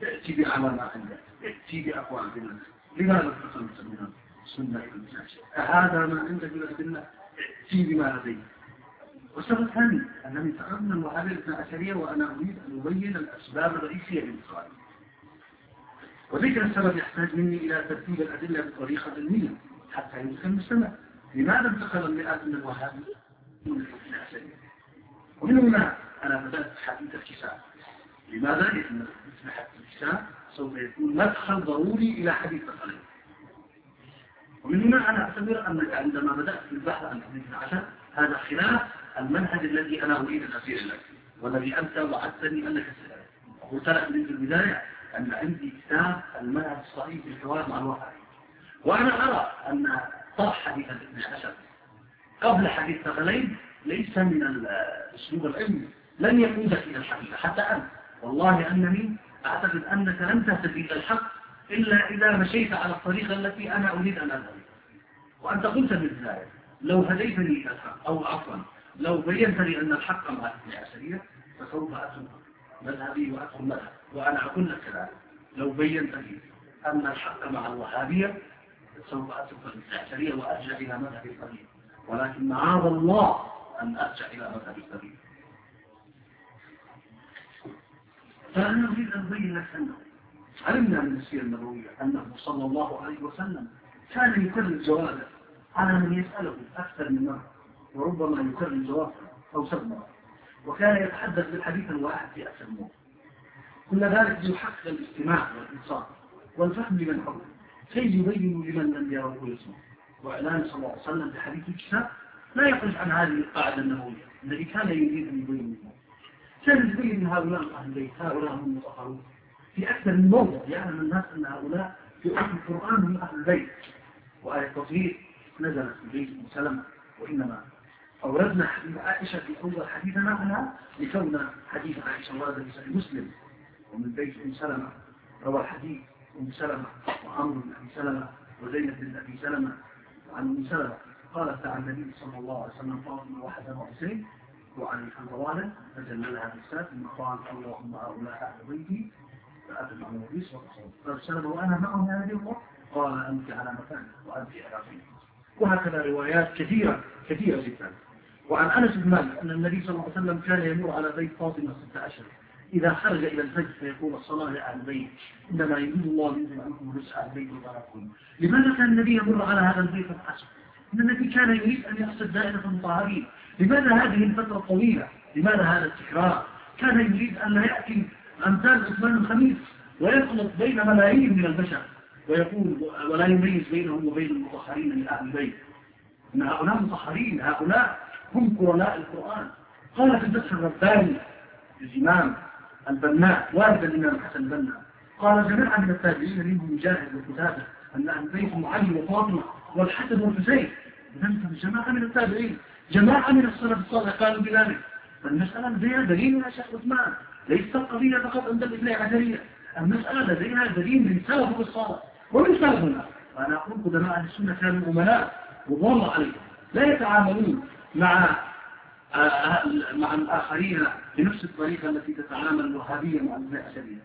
تأتي بعمل ما عندك تأتي بأقوال بالله لماذا تقلت من السنة المساجد أهذا ما عندك من الأدلة ائتي بما لديك. والسبب الثاني أنني من الوهابية الاثنى وأنا أريد أن أبين الأسباب الرئيسية للإسرائيل وذكر السبب يحتاج مني إلى ترتيب الأدلة بطريقة علمية حتى يمكن المستمع. لماذا انتقل المئات من الوهابية من ومن هنا أنا بدأت حديث الكتاب لماذا؟ لأن مثل حديث الكتاب سوف يكون مدخل ضروري إلى حديث الخليل ومن هنا أنا أعتبر أنك عندما بدأت في البحث عن حديث العشاء هذا خلاف المنهج الذي أنا أريد أن أسير لك والذي أنت وعدتني أنك قلت لك من البداية أن عندي كتاب المنهج الصحيح في الحوار مع الواقع. وأنا أرى أن طرح حديث الاثنى عشر. قبل حديث ثغلين ليس من الأسلوب العلمي. لن يقودك إلى الحقيقة حتى أنا والله أنني أعتقد أنك لن تهتدي إلى الحق إلا إذا مشيت على الطريقة التي أنا أريد أن أذهب. وأنت قلت بالبداية لو هديتني إلى الحق أو عفوا لو بينت لي أن الحق مع الاثنى عشرية فسوف أترك مذهبي وأدخل مذهب وأنا أقول لك كذلك لو بينت لي أن الحق مع الوهابية سوف أترك الاستعشارية وأرجع إلى مذهب القديم ولكن معاذ الله أن أرجع إلى مذهب القديم فأنا أريد أن أبين لك أنه علمنا من السيرة النبوية أنه صلى الله عليه وسلم كان يكرر جوابه على من يسأله أكثر من مرة وربما يكرر جوابه أو سبب. مرة وكان يتحدث بالحديث الواحد في أكثر مرة كل ذلك ليحقق الاستماع والإنصاف والفهم لمن حوله. كي يبين لمن لم يره ويسمع؟ وإعلان صلى الله عليه وسلم بحديث الكتاب لا يخرج عن هذه القاعدة النبوية الذي كان يريد أن يبين كان يبين من هؤلاء أهل البيت هؤلاء هم المطهرون. في أكثر من موضع يعلم الناس أن هؤلاء في أهل القرآن هم أهل البيت. وآية التطهير نزلت في بيت سلمة وإنما أوردنا حديث عائشة في أول حديثنا عنها لكون حديث عائشة ورد في صحيح مسلم. ومن بيت أم سلمة روى الحديث أم سلمة وعمر بن أبي سلمة وزينب بن أبي سلمة وعن أم سلمة. قالت عن النبي صلى الله عليه وسلم فاطمة وحسن وحسين وعن الحنظلة فجللها بالسات ثم قال اللهم هؤلاء أهل بيتي فأتت عن النبي صلى الله عليه وسلم فارسله وأنا يا نبي الله. قال أنت على مكان وأنت على فين وهكذا روايات كثيرة كثيرة جدا. وعن أنس بن مالك أن النبي صلى الله عليه وسلم كان يمر على بيت فاطمة ستة أشهر إذا خرج إلى الفجر فيقول الصلاة لأهل البيت. إنما يريد الله ينزل عنكم رزق أهل البيت وبارككم لماذا كان النبي يمر على هذا البيت الأشهر إن النبي كان يريد أن يقصد دائرة المطهرين لماذا هذه الفترة الطويلة لماذا هذا التكرار؟ كان يريد أن لا يأتي أمثال عثمان الخميس ويخلط بين ملايين من البشر. ويقول ولا يميز بينهم وبين المطهرين من أهل البيت. إن هؤلاء مطهرين هؤلاء هم قرناء القرآن. قال في الفتح الرباني الإمام البناء والد الإمام حسن البناء قال جماعة من التابعين منهم مجاهد وكتابة أن هم علي وفاطمة والحسن والحسين. إذا جماعة من التابعين جماعة من السلف الصالح قالوا بذلك. فالمسألة لديها دليل يا شيخ عثمان ليست القضية فقط عند الاثنين عشرية المسألة لديها دليل من سلف الصالح. ومن سلفنا؟ وأنا أقول قدماء السنة كانوا أمناء وضل عليهم. لا يتعاملون مع آه، مع الآخرين بنفس الطريقة التي تتعامل الوهابية مع العشرية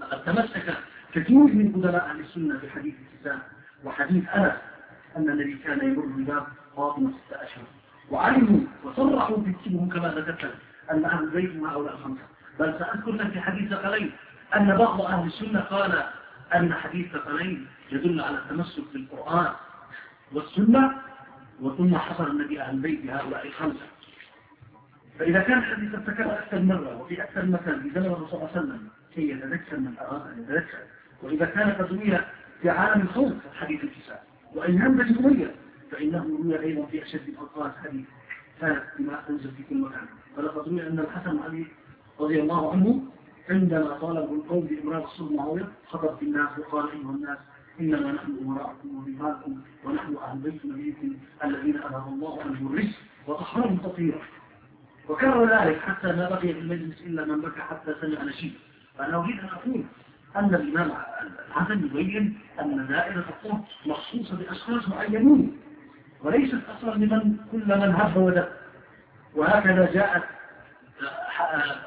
لقد تمسك كثير من قدماء أهل السنة بحديث الكتاب وحديث أنس أن الذي كان يمر بباب فاطمة ستة أشهر. وعلموا وصرحوا بكتبهم كما ذكرت أن أهل البيت هم هؤلاء الخمسة. بل سأذكر لك في حديث ثقلين أن بعض أهل السنة قال أن حديث ثقلين يدل على التمسك بالقرآن والسنة وثم حصل النبي أهل البيت بهؤلاء الخمسة. فإذا كان الحديث ارتكب أكثر مرة وفي أكثر في زمن الرسول صلى الله عليه وسلم كي يتذكر من أراد أن يتذكر. وإذا كان قد في عالم الخوف حديث الكساء. وإن هم بجمهورية فإنه روي أيضا في أشد الأوقات حديث كانت بما تنزل في كل مكان. فلقد روي أن الحسن علي رضي الله عنه عندما طالبوا القوم بإمرار الصلب معاوية خطب في الناس وقال أيها الناس إنما نحن أمراءكم ورمالكم ونحن أهل بيت نبيكم الذين أذهب الله عنهم الرزق وطهرهم تطهيرا. وكرر ذلك حتى ما بقي في المجلس إلا من بكى حتى سمع نشيد. فأنا أريد أن أقول أن الإمام الحسن يبين أن دائرة الطهر مخصوصة بأشخاص معينين وليست أصلا لمن كل من هب ودب وهكذا جاءت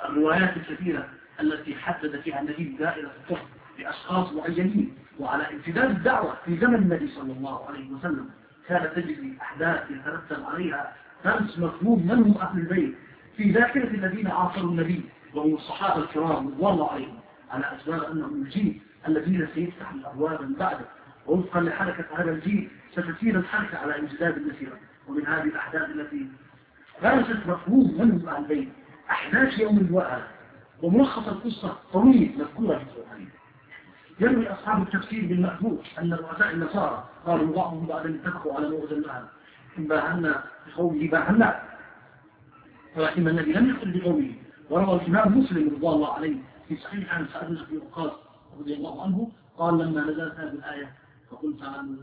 الروايات الكثيرة التي حدد فيها النبي دائرة الطهر لأشخاص معينين. وعلى امتداد الدعوة في زمن النبي صلى الله عليه وسلم كانت تجري أحداث يترتب عليها خمس مفهوم من هم أهل البيت في ذاكرة الذين عاصروا النبي وهم الصحابة الكرام رضوان الله عليهم على أسباب أنهم الجيل الذين سيفتح الأبواب من بعده ووفقا لحركة هذا الجيل ستسير الحركة على امتداد المسيرة ومن هذه الأحداث التي غرست مفهوم من هم أهل البيت أحداث يوم الوقت وملخص القصة طويل مذكورة في القرآن يروي أصحاب التفسير بالمأثور أن رؤساء النصارى قالوا بعضهم بعد أن اتفقوا على موعد المعنى باهنا بقوله باهنا ولكن النبي لم يقل بقوله وروى الإمام مسلم رضي الله عليه في صحيح عن سعد بن وقاص رضي الله عنه قال لما نزلت هذه الآية فقلت تعالوا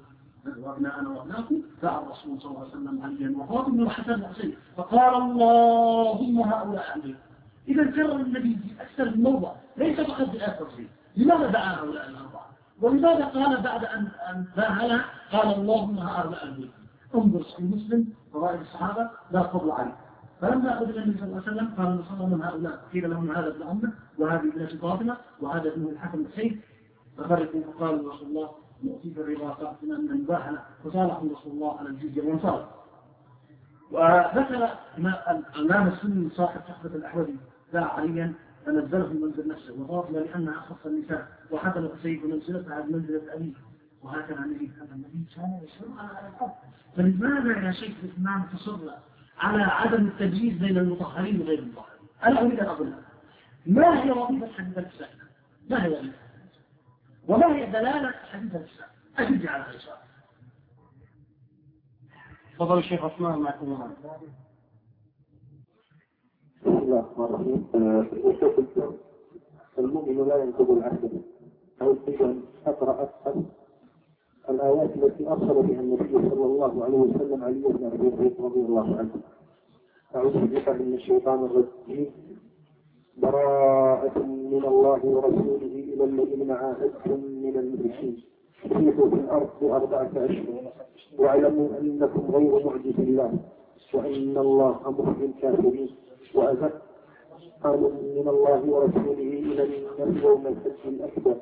ندعو أنا وأبناكم دعا الرسول صلى الله عليه وسلم عليا وفاطمة وحسن وحسين فقال اللهم هؤلاء أهلي إذا كرر النبي في أكثر من موضع ليس فقط بآية تصريف لماذا دعا هؤلاء الأربعة؟ ولماذا قال بعد أن أن باهلها قال اللهم هؤلاء أهلي انظر صحيح مسلم فوائد الصحابة لا فضل عليه فلما أخذ النبي صلى الله عليه وسلم قال صلى من هؤلاء قيل لهم هذا ابن عمه وهذه ابنة فاطمة وهذا ابن الحكم الحسين ففرقوا فقالوا رسول الله نؤتيك الرضا فأعطنا من نباهنا فصالحوا رسول الله على الجزية وانصار وذكر الإمام السني صاحب تحفة الأحوذي دعا عليا فنزله منزل نفسه وفاطمة لأنها أخص النساء. وحسن الحسين منزلتها بمنزلة أبيه وهكذا النبي. هذا النبي كان يشر على الحب فلماذا يا شيخ الإمام تصر على عدم التمييز بين المطهرين وغير المطهرين؟ أنا أريد أن أقول ما هي وظيفة حديث الإسلام؟ ما هي وظيفة؟ وما هي دلالة حديث الإسلام؟ أجد على هذا السؤال. تفضل الشيخ عثمان معكم. الله الرحمن الرحيم. المؤمن لا ينقض العهد. أو إذا أقرأ أكثر الآيات التي أرسل بها النبي صلى الله عليه وسلم علي بن أبي طالب رضي الله عنه. أعوذ بالله من الشيطان الرجيم. براءة من الله ورسوله إلى الذين عاهدتم من المشركين. سيحوا في الأرض أربعة أشهر. واعلموا أنكم غير معجز الله. وأن الله مخزي الكافرين. وأذق قالوا من الله ورسوله إلى النبي يوم الفتح الأكبر.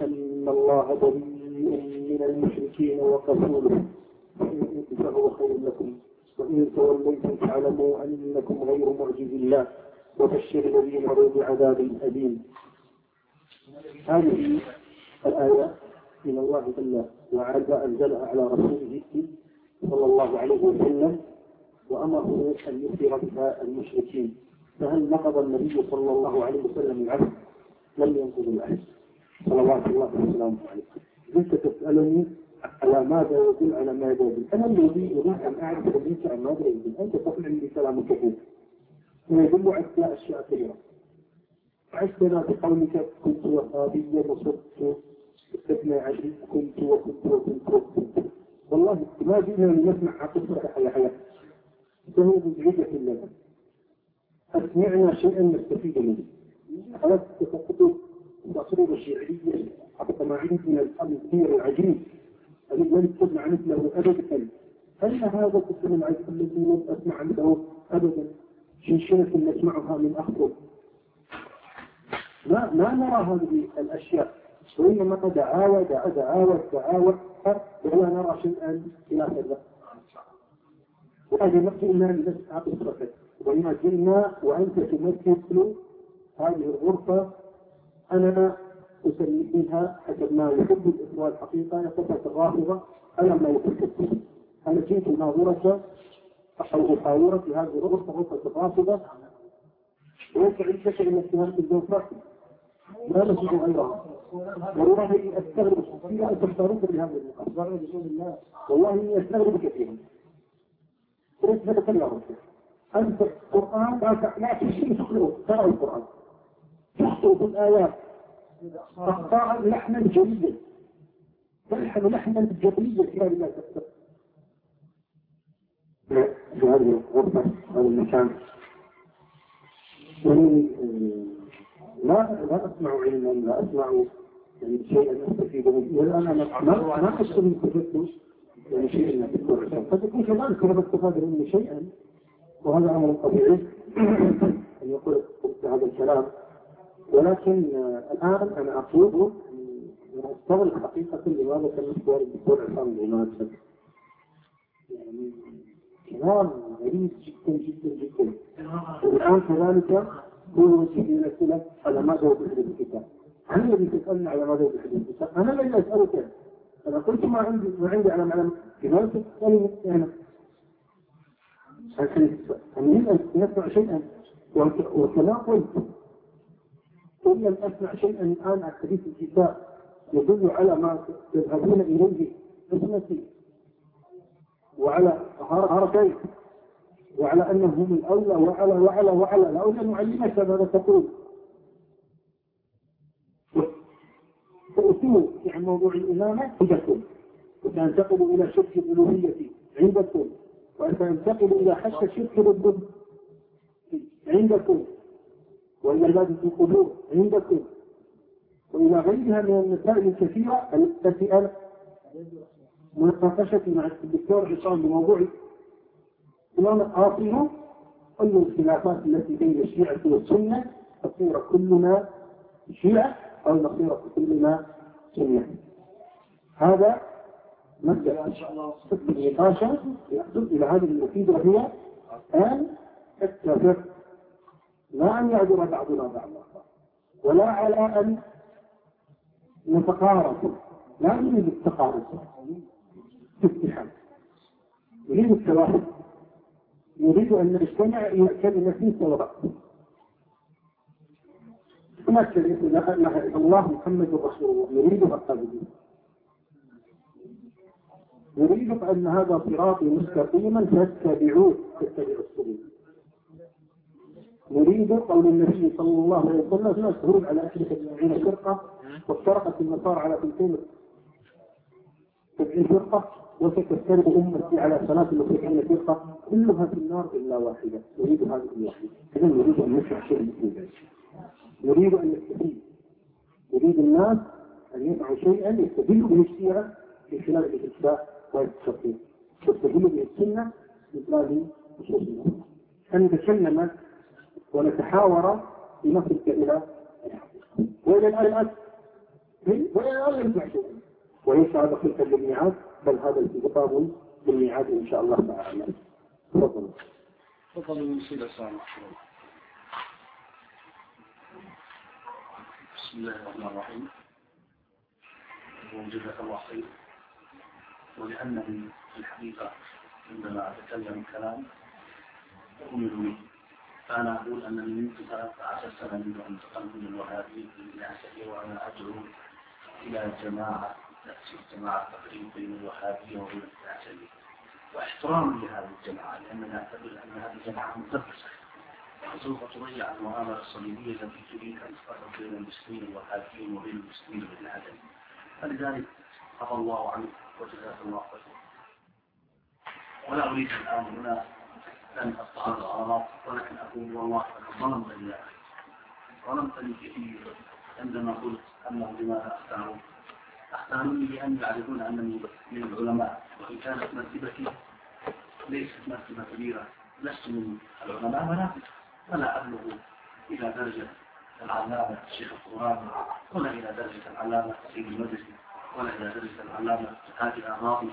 أن الله بريء من المشركين ورسوله فهو خير لكم. وإن توليتم فاعلموا أنكم غير معجز الله. وبشر الذين مروا بعذاب أليم. هذه الآية من الله جل وعلا أنزلها على رسوله صلى الله عليه وسلم. وأمره أن يخبر بها المشركين. فهل نقض النبي صلى الله عليه وسلم العهد؟ لم ينقض العهد. صلوات الله وسلامه عليه. كنت تسألني على ماذا يدل على ماذا يدل أنا الذي أريد أن أعرف منك عن ماذا يدل. أنت تقول عندي كلام كثير ويدل على أشياء كثيرة. عشتنا بقولك كنت وهابيا وصرت استثنى عشر كنت وكنت وكنت وكنت. والله ما جئنا لنسمع قصة حياة حياة فهو مزعجة لنا. أسمعنا شيئا نستفيد منه. خلاص تفقدوا الأسلوب الشعرية حتى ما عندنا الأمر العجيب. الذي لا نسمع مثله أبدا. هل هذا الكلام الذي لم أسمع عنده أبدا؟ شنشنة نسمعها من أخبر ما ما نرى هذه الأشياء. وإنما دعاوى دعاوى دعاوى ولا نرى شيئا إلى هذا. وهذه نفس إنها نسعى بصرتك وما زلنا وأنت تمثل هذه الغرفة أنا أسميها حسب ما يحب الإخوان الحقيقة يقصة الرافضة أنا ما يحب أنا جئت ناظرة أو أحاورة في هذه الغرفة غرفة الرافضة وليس عندك إلا اتهام الزوفرة لا نجد غيرها. والله أستغرب فيها أن تختارون بهذا المقام والله إني أستغرب كثيرا. ليس هذا كله أنت القرآن لا تشيء تقرأه ترى القرآن. تخطئ في الآيات. أخطاء لحنا جليا تلحن لحنا جليا في هذه في هذه الغرفة أو المكان. يعني لا لا أسمع علما لا أسمع يعني شيئا أستفيد منه والآن أنا ما ما من كتبت يعني شيئا قد يكون كذلك أنا بستفاد منه شيئا. وهذا أمر طبيعي. أن يقول هذا الكلام. ولكن الآن أنا أقول أستغرب حقيقة لماذا كان مشوار الدكتور عصام العماد يعني كلام غريب جدا جدا جدا. والآن كذلك هو يوجه لي الأسئلة على ماذا يحدث الكتاب. أنا الذي تسألني على ماذا يحدث الكتاب؟ أنا الذي أسألك. أنا قلت ما عندي ما عندي على معلم لماذا تسألني أنا أريد أن نسمع شيئا وكما قلت إن لم أسمع شيئا الآن عن حديث الكتاب يدل على ما تذهبون إليه حسنتي وعلى هرتين وعلى أنهم الأولى وعلى وعلى وعلى الأولى نعلمك ماذا تقول. تأتوا في موضوع الإمامة عندكم. وتنتقلوا إلى شرك الألوهية عندكم. وتنتقل إلى حتى شرك الرب عندكم وإلى عبادة القبور عندكم وإلى غيرها من المسائل الكثيرة التي أنا مناقشتي مع الدكتور عصام بموضوع القاصر كل الخلافات التي بين الشيعة والسنة تصير كلنا شيعة أو نصير كلنا سنة. هذا شاء الله النقاش يحدث إلى هذه النتيجة وهي أن التفق لا أن يعذر بعضنا بعضا ولا على أن نتقارب لا نريد التقارب في اتحاد نريد التواحد نريد أن نجتمع إلى كلمة سواء هناك كلمة لا اله الا الله محمد رسول الله يريدها القابلين يريد أن هذا صراطي مستقيما فاتبعوه تتبعوا السبيل نريد قول النبي صلى الله عليه وسلم الناس هرب على أشركة سبعين فرقة وافترقت النصارى على 270 فرقة وستفترق أمتي على 73 فرقة كلها في النار إلا واحدة. نريد هذه الواحدة إذا نريد أن نشرح شيء ذلك. نريد أن نستفيد نريد الناس أن يفعلوا شيئا يستدلوا به الشيعة في خلال به السنة من باب نصوص أن نتكلم ونتحاور لنصل إلى وإلى الآن وإلى الآن لم شيئا. ويسعى دخلت بالميعاد بل هذا الكتاب بالميعاد إن شاء الله تعالى. تفضل. تفضل المسيد السلام بسم الله الرحمن الرحيم. وجزاك الله خير ولأنني في الحقيقة عندما أتكلم كلام أؤمن به. فأنا أقول أنني منذ 13 سنة منذ أن من الوهابية للناسية وأنا أدعو إلى جماعة تأسيس جماعة تقريب بين الوهابية وبين الناسية وإحترام لهذه الجماعة لأننا نعتبر أن هذه الجماعة مدرسة. وسوف تضيع المؤامرة الصليبية التي تريد أن تفرق بين المسلمين الوهابيين وبين المسلمين بالعدل. فلذلك عفى الله عنك وجزاك الله ولا أريد الآن هنا لن أستعرض أعراض ولكن أقول والله ظلمتني يا أخي ظلمتني كثير عندما قلت أنه لماذا أختاروا أختاروني لأن يعرفون أنني من العلماء وإن كانت مرتبتي ليست مرتبة كبيرة. لست من العلماء ولكن فلا أبلغ إلى درجة العلامة الشيخ القرآن ولا إلى درجة العلامة سيد المدرسي ولا درجة العلامة هادي الأعراضي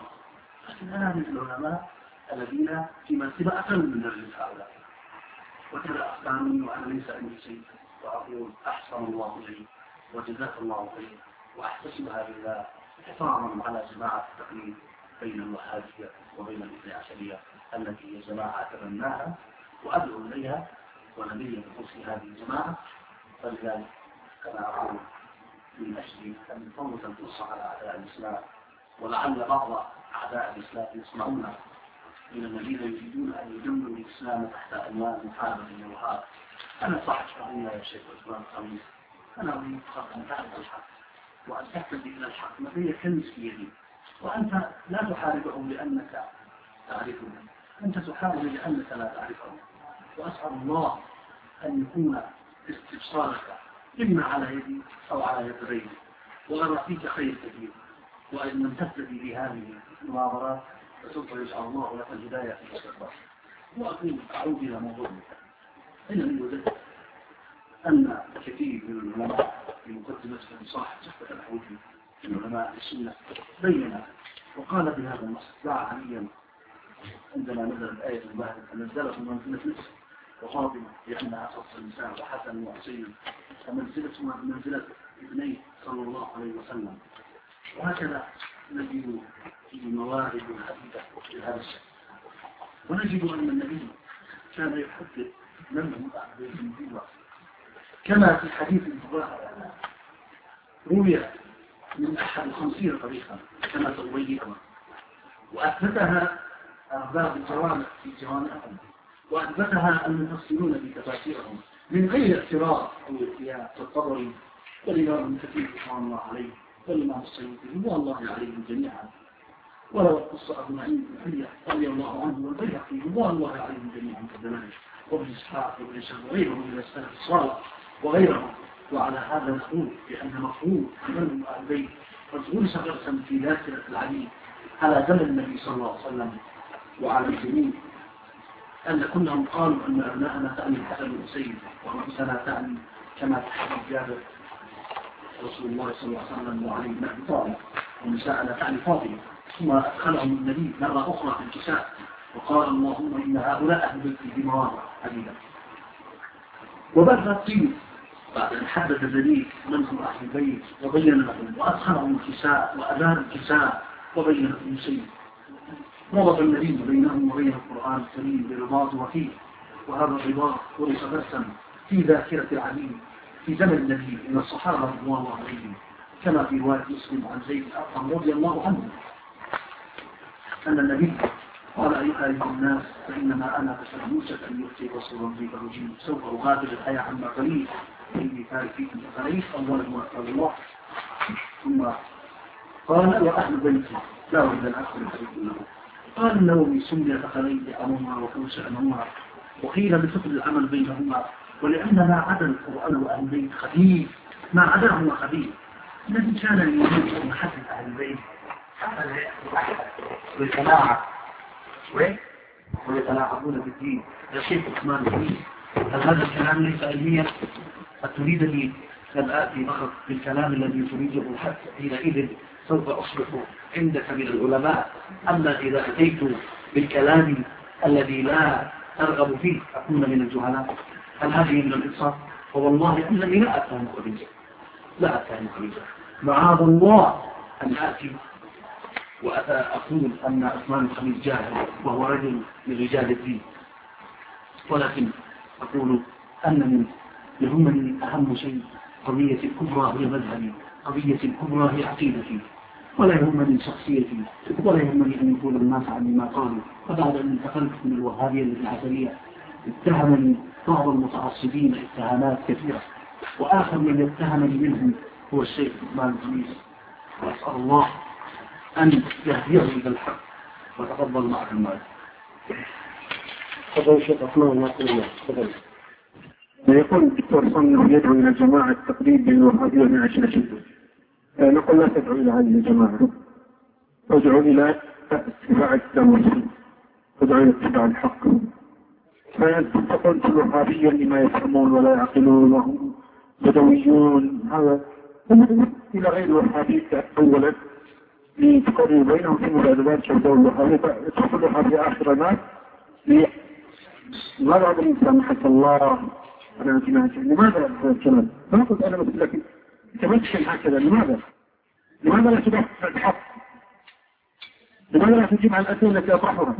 لكن أنا من العلماء الذين في مرتبة أقل من درجة هؤلاء. وكذا أحساني وأنا ليس عندي شيء وأقول أحسن الله لي وجزاك الله خير وأحتسبها لله حفاظا على جماعة التقليد بين الوهابية وبين الاثني عشرية التي هي جماعة أتبناها وأدعو إليها ونبي بخصوص هذه الجماعة. فلذلك كما أقول من أجل أن نفوت الفرصة على أعداء الإسلام ولعل بعض أعداء الإسلام يسمعون من الذين يريدون أن يجملوا الإسلام تحت عنوان محاربة الوهاب. أنا صاحب قضية يا شيخ عثمان خميس أنا أريد فقط أن تعرف الحق وأن تهتدي إلى الحق لدي كنز في يدي وأنت لا تحاربهم لأنك تعرفهم أنت تحارب لأنك لا تعرفهم وأسأل الله أن يكون استبصارك إما على يدي أو على يد غيري وأرى فيك خير كثير وأن لم تهتدي بهذه المناظرات فسوف يجعل الله لك الهداية في المستقبل وأقول أعود إلى موضوعنا إنني وجدت أن كثير من العلماء في مقدمة صاحب تحت الحوثي من علماء السنة بين وقال بهذا النص دعا عليا عندما نزلت آية المهد نزله منزلة نفسه. وفاطمة لأنها أصل النساء وحسن وحسين فمنزلتهما منزلة ابنيه صلى الله عليه وسلم. وهكذا نجد فيه موارد حديثة في هذا الشيء ونجد أن النبي كان يحدث من هم أهل النبوة كما في حديث الظاهر روي من أحد خمسين طريقا كما تبينها وأثبتها أرباب الجوامع في جوامعهم. وأثبتها المفسرون في تفاسيرهم من غير اعتراض أو ارتياح كالطبري والإمام ابن كثير رحمه الله عليه والإمام السيوطي رضوان الله عليهم جميعا. ولو قص أبو نعيم بن رضي الله عنه والبيهقي رضوان الله عليهم جميعا كذلك وابن إسحاق وابن إسحاق وغيرهم من السلف الصالح وغيرهم. وعلى هذا نقول بأن مفهوم من أهل البيت مفهوم شخصا في ذاكرة العليم. على زمن النبي صلى الله عليه وسلم وعلى الجميع. أن كلهم قالوا أن أبناءنا تعني الحسن والحسين وأنفسنا تعني كما تحدث جابر. رسول الله صلى الله عليه وسلم وعلي بن أبي طالب ونساءنا تعني فاطمة. ثم أدخلهم النبي مرة أخرى في الكساء وقال اللهم إن هؤلاء أهل بيتي بمواضع عديدة وبدأ الطين بعد أن حدد النبي من هم أهل البيت وبين لهم وأدخلهم الكساء وأذان الكساء وبين لهم شيء ربط النبي بينهم وبين القرآن الكريم برباط وفيه. وهذا الرباط درسا في ذاكرة العليم في زمن النبي إن الصحابة رضي الله عليهم كما في رواية مسلم عن زيد الأرقم رضي الله عنه. أن النبي قال أيها الناس فإنما أنا بشر يوسف أن يؤتي رسول في فرجين سوف أغادر الحياة عما قليل. إني فيكم فليس أولا وأسأل الله. ثم قال وأهل بيتي لا أريد أن أدخل له قال النووي سمي فخليت أمهما وفوس أمهما وقيل بفضل العمل بينهما. ولأن ما عدا القرآن وأهل البيت خبيث. ما عداهما خبيث. الذي كان يريد محبة أهل البيت. بالجماعة ويتلاعبون بالدين. يصير عثمان الدين. هل هذا الكلام ليس علميا؟ أتريدني أن آتي فقط بالكلام الذي تريده حتى حينئذ سوف أصبح عندك من العلماء. أما إذا أتيت بالكلام الذي لا أرغب فيه أكون من الجهلاء. هل هذه من الإنصاف؟ فوالله أنني لا أفهم خبيزا لا أفهم خبيزا معاذ الله أن آتي وأقول أن عثمان الخميس جاهل وهو رجل من رجال الدين. ولكن أقول أن من يهمني أهم شيء قضية الكبرى هي مذهبي قضية الكبرى هي عقيدتي ولا يهمني شخصيتي ولا يهمني أن يقول الناس عني ما قالوا. فبعد أن انتقلت من الوهابية للعسلية اتهمني بعض المتعصبين اتهامات كثيرة. وآخر من يتهمني منهم هو الشيخ عثمان الخميس وأسأل الله أن يهديه إلى الحق. وتفضل معك المال. تفضل الشيخ عثمان تفضل. يقول الدكتور صنع يدعو إلى جماعة تقريب بين الوهابية من عشرة نقول لا تدعو إلى هذه الجماعة. ادعو إلى اتباع الدم ادعو إلى اتباع الحق. فتقول الوهابية لما يفهمون ولا يعقلون وهم بدويون. هذا إلى غير الوهابية أولا. لتقرر بينهم ثم بعد ذلك يبدأ الوهابية تدخل الوهابية آخر الناس. ماذا الإنسان حتى الله أنا أنت لماذا هذا الكلام؟ ما قلت أنا مثل لك تمثل هكذا لماذا؟ لماذا لا تدافع الحق؟ لماذا لا تجيب عن الأسئلة التي أطرحها؟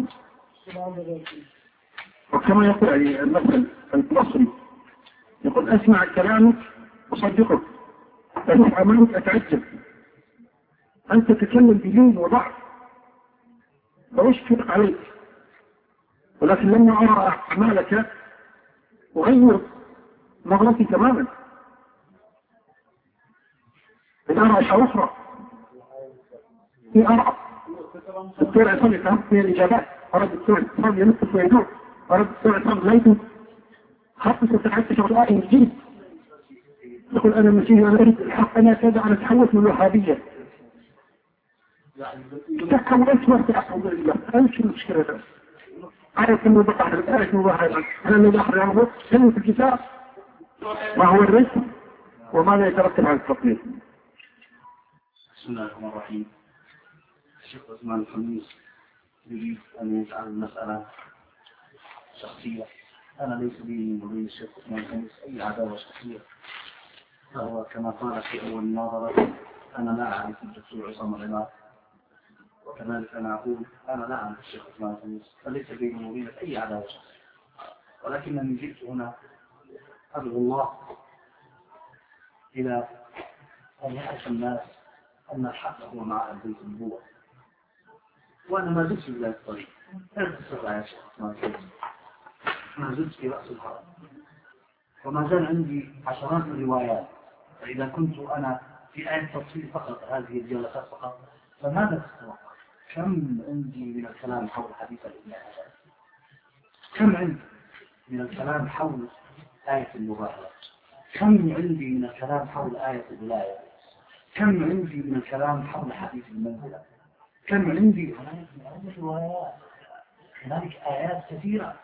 وكما يقول يعني المثل المصري يقول أسمع كلامك أصدقك أشوف أمامك أتعجب أنت تتكلم بلين وضعف فأشفق عليك ولكن لما أرى أعمالك أغير نظرتي تماما أشياء أخرى في أرى الدكتور عصام يفهم في الإجابات. أرى الدكتور عصام ينفس ويدور أرى الدكتور عصام لا يكون حتى ستحدث شغلاء جديد يقول أنا مسيحي أنا أريد الحق أنا كذا أنا تحولت من الوهابية تحكم أنت ما تحكم بالله أنت المشكلة عارف إنه بحر عارف إنه بحر أنا اللي بحر يعمل كلمة الكتاب هو الرزق وماذا يترتب على التطبيق بسم الله الرحمن الرحيم. الشيخ عثمان الخميس يريد أن يجعل المسألة شخصية. أنا ليس بيني وبين الشيخ عثمان الخميس أي عداوة شخصية. فهو كما قال في أول مناظرة أنا لا أعرف الدكتور عصام العماد وكذلك أنا أقول أنا لا أعرف الشيخ عثمان الخميس. فليس بيني وبينك أي عداوة شخصية. ولكنني جئت هنا أدعو الله إلى أن يعرف الناس أن الحق هو مع أهل النبوة. وأنا ما زلت في ذلك الطريق لا تسرع يا شيخ عثمان الخميس ما زلت في رأس الهرم. وما زال عندي عشرات الروايات. فإذا كنت أنا في آية تفصيل فقط هذه الجلسات فقط فماذا تتوقع؟ كم عندي من الكلام حول حديث الإله كم عندي من الكلام حول آية المباهرة كم عندي من الكلام حول آية الولاية؟ كم عندي من الكلام حول حديث المنزلة؟ كم عندي؟ من روايات آيات كثيرة.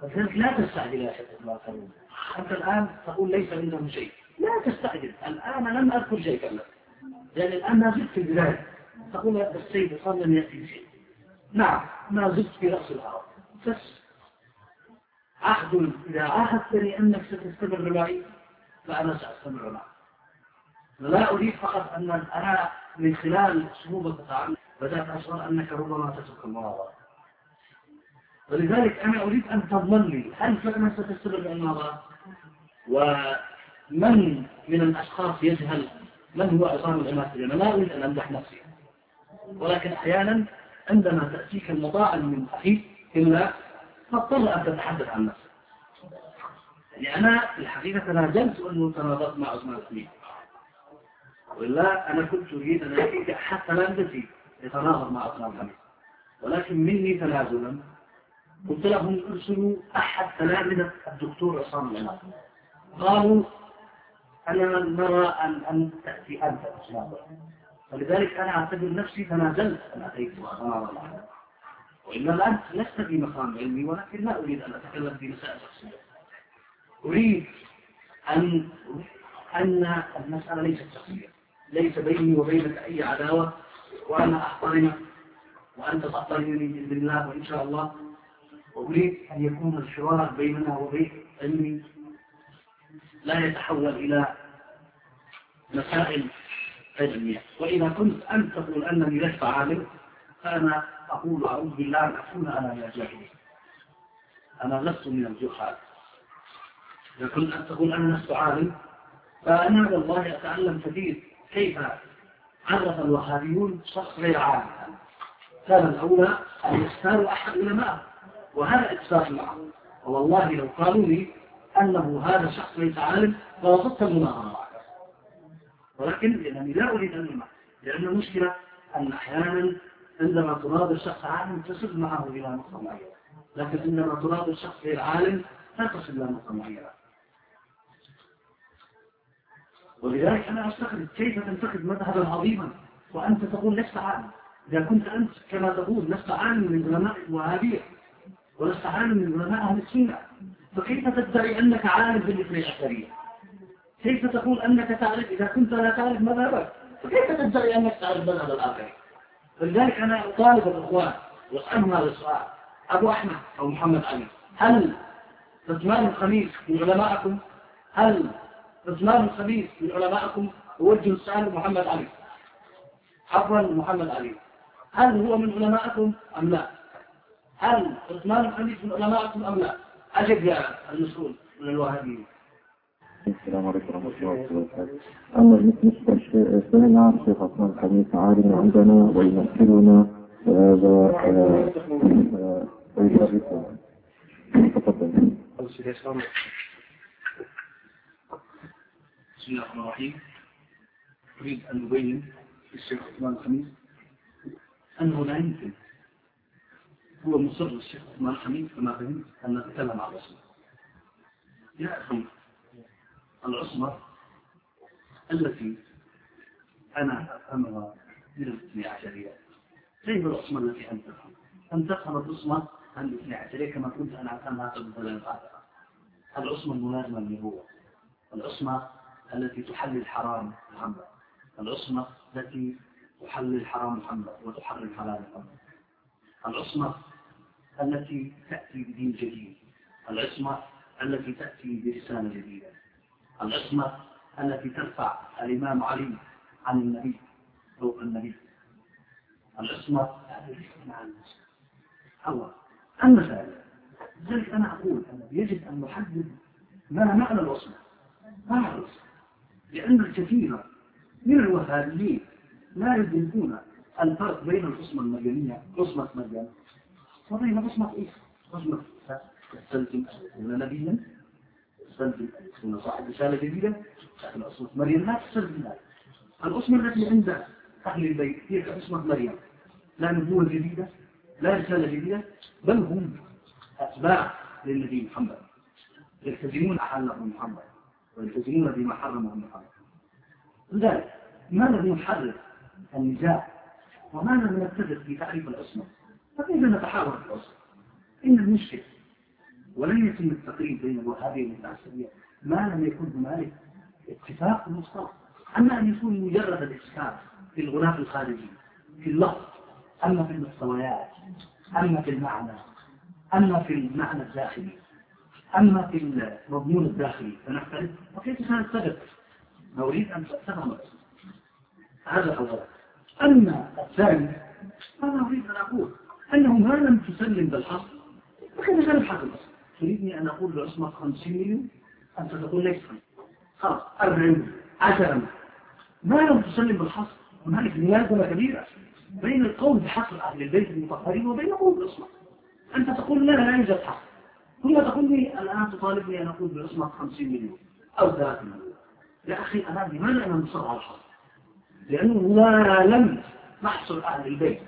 فلذلك لا تستعجل يا شيخ كريم أنت الآن تقول ليس عندهم شيء. لا تستعجل. الآن لم أذكر شيئا لك لأن الآن ما زلت في البداية. تقول السيد صار لم يأتي شيء. نعم ما زلت في رأس العرب. بس عهد إذا عاهدتني أنك ستستمر معي فأنا سأستمر معك. لا أريد فقط أن أنا من خلال أسلوب التعامل بدأت أشعر أنك ربما تترك المناظرة ولذلك أنا أريد أن تضمن لي هل فعلا ستستمر المناظرة من من الأشخاص يجهل؟ من هو عصام العماد أنا لا أريد أن أمدح نفسي. ولكن أحيانا عندما تأتيك المطاعم من أخيك إلا تضطر أن تتحدث عن نفسك. يعني أنا الحقيقة تنازلت أنه تناظرت مع عثمان الحميد وإلا أنا كنت أريد أن أتيك أحد تلامذتي يتناظر مع عثمان الحميد ولكن مني تنازلا. قلت لهم ارسلوا أحد تلامذة الدكتور عصام العماد قالوا أنا نرى أن أن تأتي أنت فلذلك أنا أعتبر نفسي تنازلت أن أتيت وإلا الآن لست في مقام علمي ولكن لا أريد أن أتكلم في مسائل شخصية. أريد أن أن المسألة ليست شخصية. ليس بيني وبينك أي عداوة وأنا أحترمك وأنت تحترمني بإذن الله وإن شاء الله. وأريد أن يكون الحوار بيننا وبين علمي لا يتحول إلى مسائل علمية. وإذا كنت أنت تقول أنني لست عالم فأنا أقول أعوذ بالله أن أكون أنا من الجاهلين أنا لست من الجهال. إذا كنت أن تقول أنا لست عالم فأنا والله أتعلم كثير. كيف عرف الوهابيون شخص غير عالم كان الأولى أن يختاروا أحد علماء وهذا إتفاق معه. والله لو قالوا لي أنه هذا شخص ليس عالم فرفضت المناظرة ولكن لأنني لا أريد أن لأن المشكلة أن أحيانا عندما تناظر شخص عالم تصل معه إلى نقطة معينة. لكن عندما تناظر شخص غير عالم لا تصل إلى نقطة معينة. ولذلك أنا أستغرب كيف تنتقد مذهبا عظيما وأنت تقول لست عالم. إذا كنت أنت كما تقول لست عالم من علماء الوهابية ولست عالم من علماء أهل السنة فكيف تدعي أنك عالم في الاثنين عشرية كيف تقول أنك تعرف إذا كنت لا تعرف مذهبك فكيف تدعي أنك تعرف مذهب الآخرين؟ فلذلك أنا أطالب الإخوان وأسألهم هذا السؤال. أبو أحمد أو محمد علي هل رجمان الخميس من علمائكم هل رجمان الخميس من علمائكم أوجه السؤال لمحمد علي عفوا محمد علي هل هو من علمائكم أم لا هل عثمان الخميس من علمائكم أم لا أجب يا المسؤول من الوهابيين السلام عليكم ورحمة الله وبركاته. أما بالنسبة للسؤال الشيخ عثمان الحديث عالم عندنا ويمثلنا وهذا ويشرفنا. تفضل. بسم الله الرحمن الرحيم. أريد أن أبين للشيخ عثمان الخميس أنه لا يمكن. هو مصر الشيخ عثمان الخميس كما فهمت أن نتكلم عن الرسول. يا أخي العصمة التي أنا أفهمها من الاثنى عشرية. كيف العصمة التي أنت تفهم؟ أن تفهم العصمة عن الاثنى عشرية كما كنت أنا أفهمها قبل ثلاث العصمة الملازمة للنبوة العصمة التي تحلل حرام محمد. العصمة التي تحلل حرام محمد وتحرم حلال محمد. العصمة التي تأتي بدين جديد. العصمة التي تأتي برسالة جديدة العصمة التي ترفع الإمام علي عن النبي فوق النبي. العصمة الله. المسائل لذلك أنا أقول أنه يجب أن نحدد ما معنى العصمة. ما معنى العصمة؟ لأن الكثير من الوهابيين لا يدركون الفرق بين العصمة المدنية عصمة مدين وبين عصمة إيه؟ عصمة تستلزم أن نبيا تستلزم أن صاحب رسالة جديدة لكن عصمة مريم لا تستلزم ذلك العصمة التي عند أهل البيت هي عصمة مريم. لا نبوة جديدة لا رسالة جديدة بل هم أتباع للنبي محمد يلتزمون أحله محمد. ويلتزمون بما حرمه محمد لذلك ما الذي يحرك النزاع وما لم نتفق في تعريف العصمة؟ فكيف نتحاور في العصمة؟ إن المشكلة ولن يتم التقريب بين الوهابية والمعسلية ما لم يكن هنالك اتفاق مصطلح أما أن يكون مجرد الإسكار في الغلاف الخارجي في اللفظ أما في المستويات أما في المعنى أما في المعنى الداخلي. أما في المضمون الداخلي فنختلف. وكيف سنتفق نريد أن تفهم هذا أولا أما الثاني فأنا أريد أن أقول؟ أنه ما لم تسلم بالحق. فكيف سنبحث الأصل تريدني أن أقول بعصمة 50 مليون؟ أنت تقول ليس. خلاص 40 10 ما لم تسلم بالحصر هنالك ملازمة كبيرة بين القول بحصر أهل البيت المطهرين وبين قول بالعصمة أنت تقول لا لا يوجد حصر ثم تقول لي الآن تطالبني أن أقول بالعصمة 50 مليون أو 30 مليون. يا أخي أنا لماذا أنا مصر على الحصر لأنه لا لم نحصر أهل البيت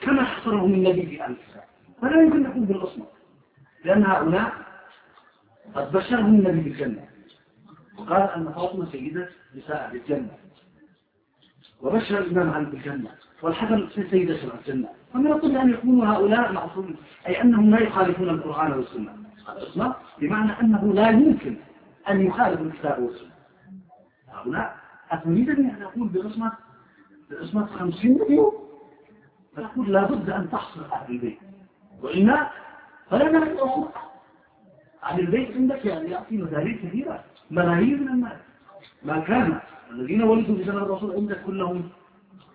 كما حصرهم النبي في الكتاب فلا يمكن نقول بالعصمة لأن هؤلاء قد بشرهم النبي بالجنة وقال أن فاطمة سيدة نساء الجنة. وبشر الإمام علي بالجنة والحسن سيدة الجنة. فمن الطبع أن يكونوا هؤلاء معصومين. أي أنهم لا يخالفون القرآن والسنة. العصمة بمعنى أنه لا يمكن أن يخالف الكتاب والسنة. هؤلاء أتريدني أن أقول بعصمة بعصمة خمسين مليون؟ فأقول لابد أن تحصل أهل البيت. وإلا فلا نعرف عصمة أهل البيت عندك يعني يأتي مداريد كثيرة ملايين من الناس. ما كان الذين ولدوا في زمن الرسول عندك كلهم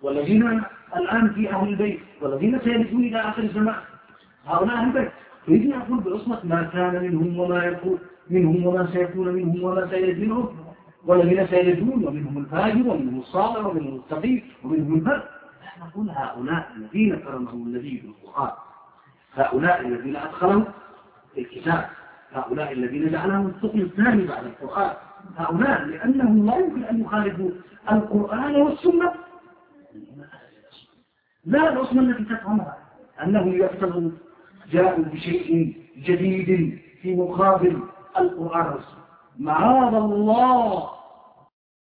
والذين الآن في أهل البيت والذين سيلدون إلى آخر الزمان. هؤلاء أهل البيت يريدني أقول بعصمة ما كان منهم وما يكون منهم وما سيكون منهم وما سيلد منهم والذين سيلدون ومنهم الفاجر ومنهم الصالح ومنهم التقي ومنهم البر. نحن نقول هؤلاء الذين كرمهم النبي في القرآن. هؤلاء الذين أدخلهم الكتاب. هؤلاء الذين جعلهم الثقل الثاني بعد القرآن. هؤلاء لأنهم لا يمكن أن يخالفوا القرآن والسنة. لا العصمة التي تفهمها. أنهم يفترضوا جاءوا بشيء جديد في مقابل القرآن معاذ الله.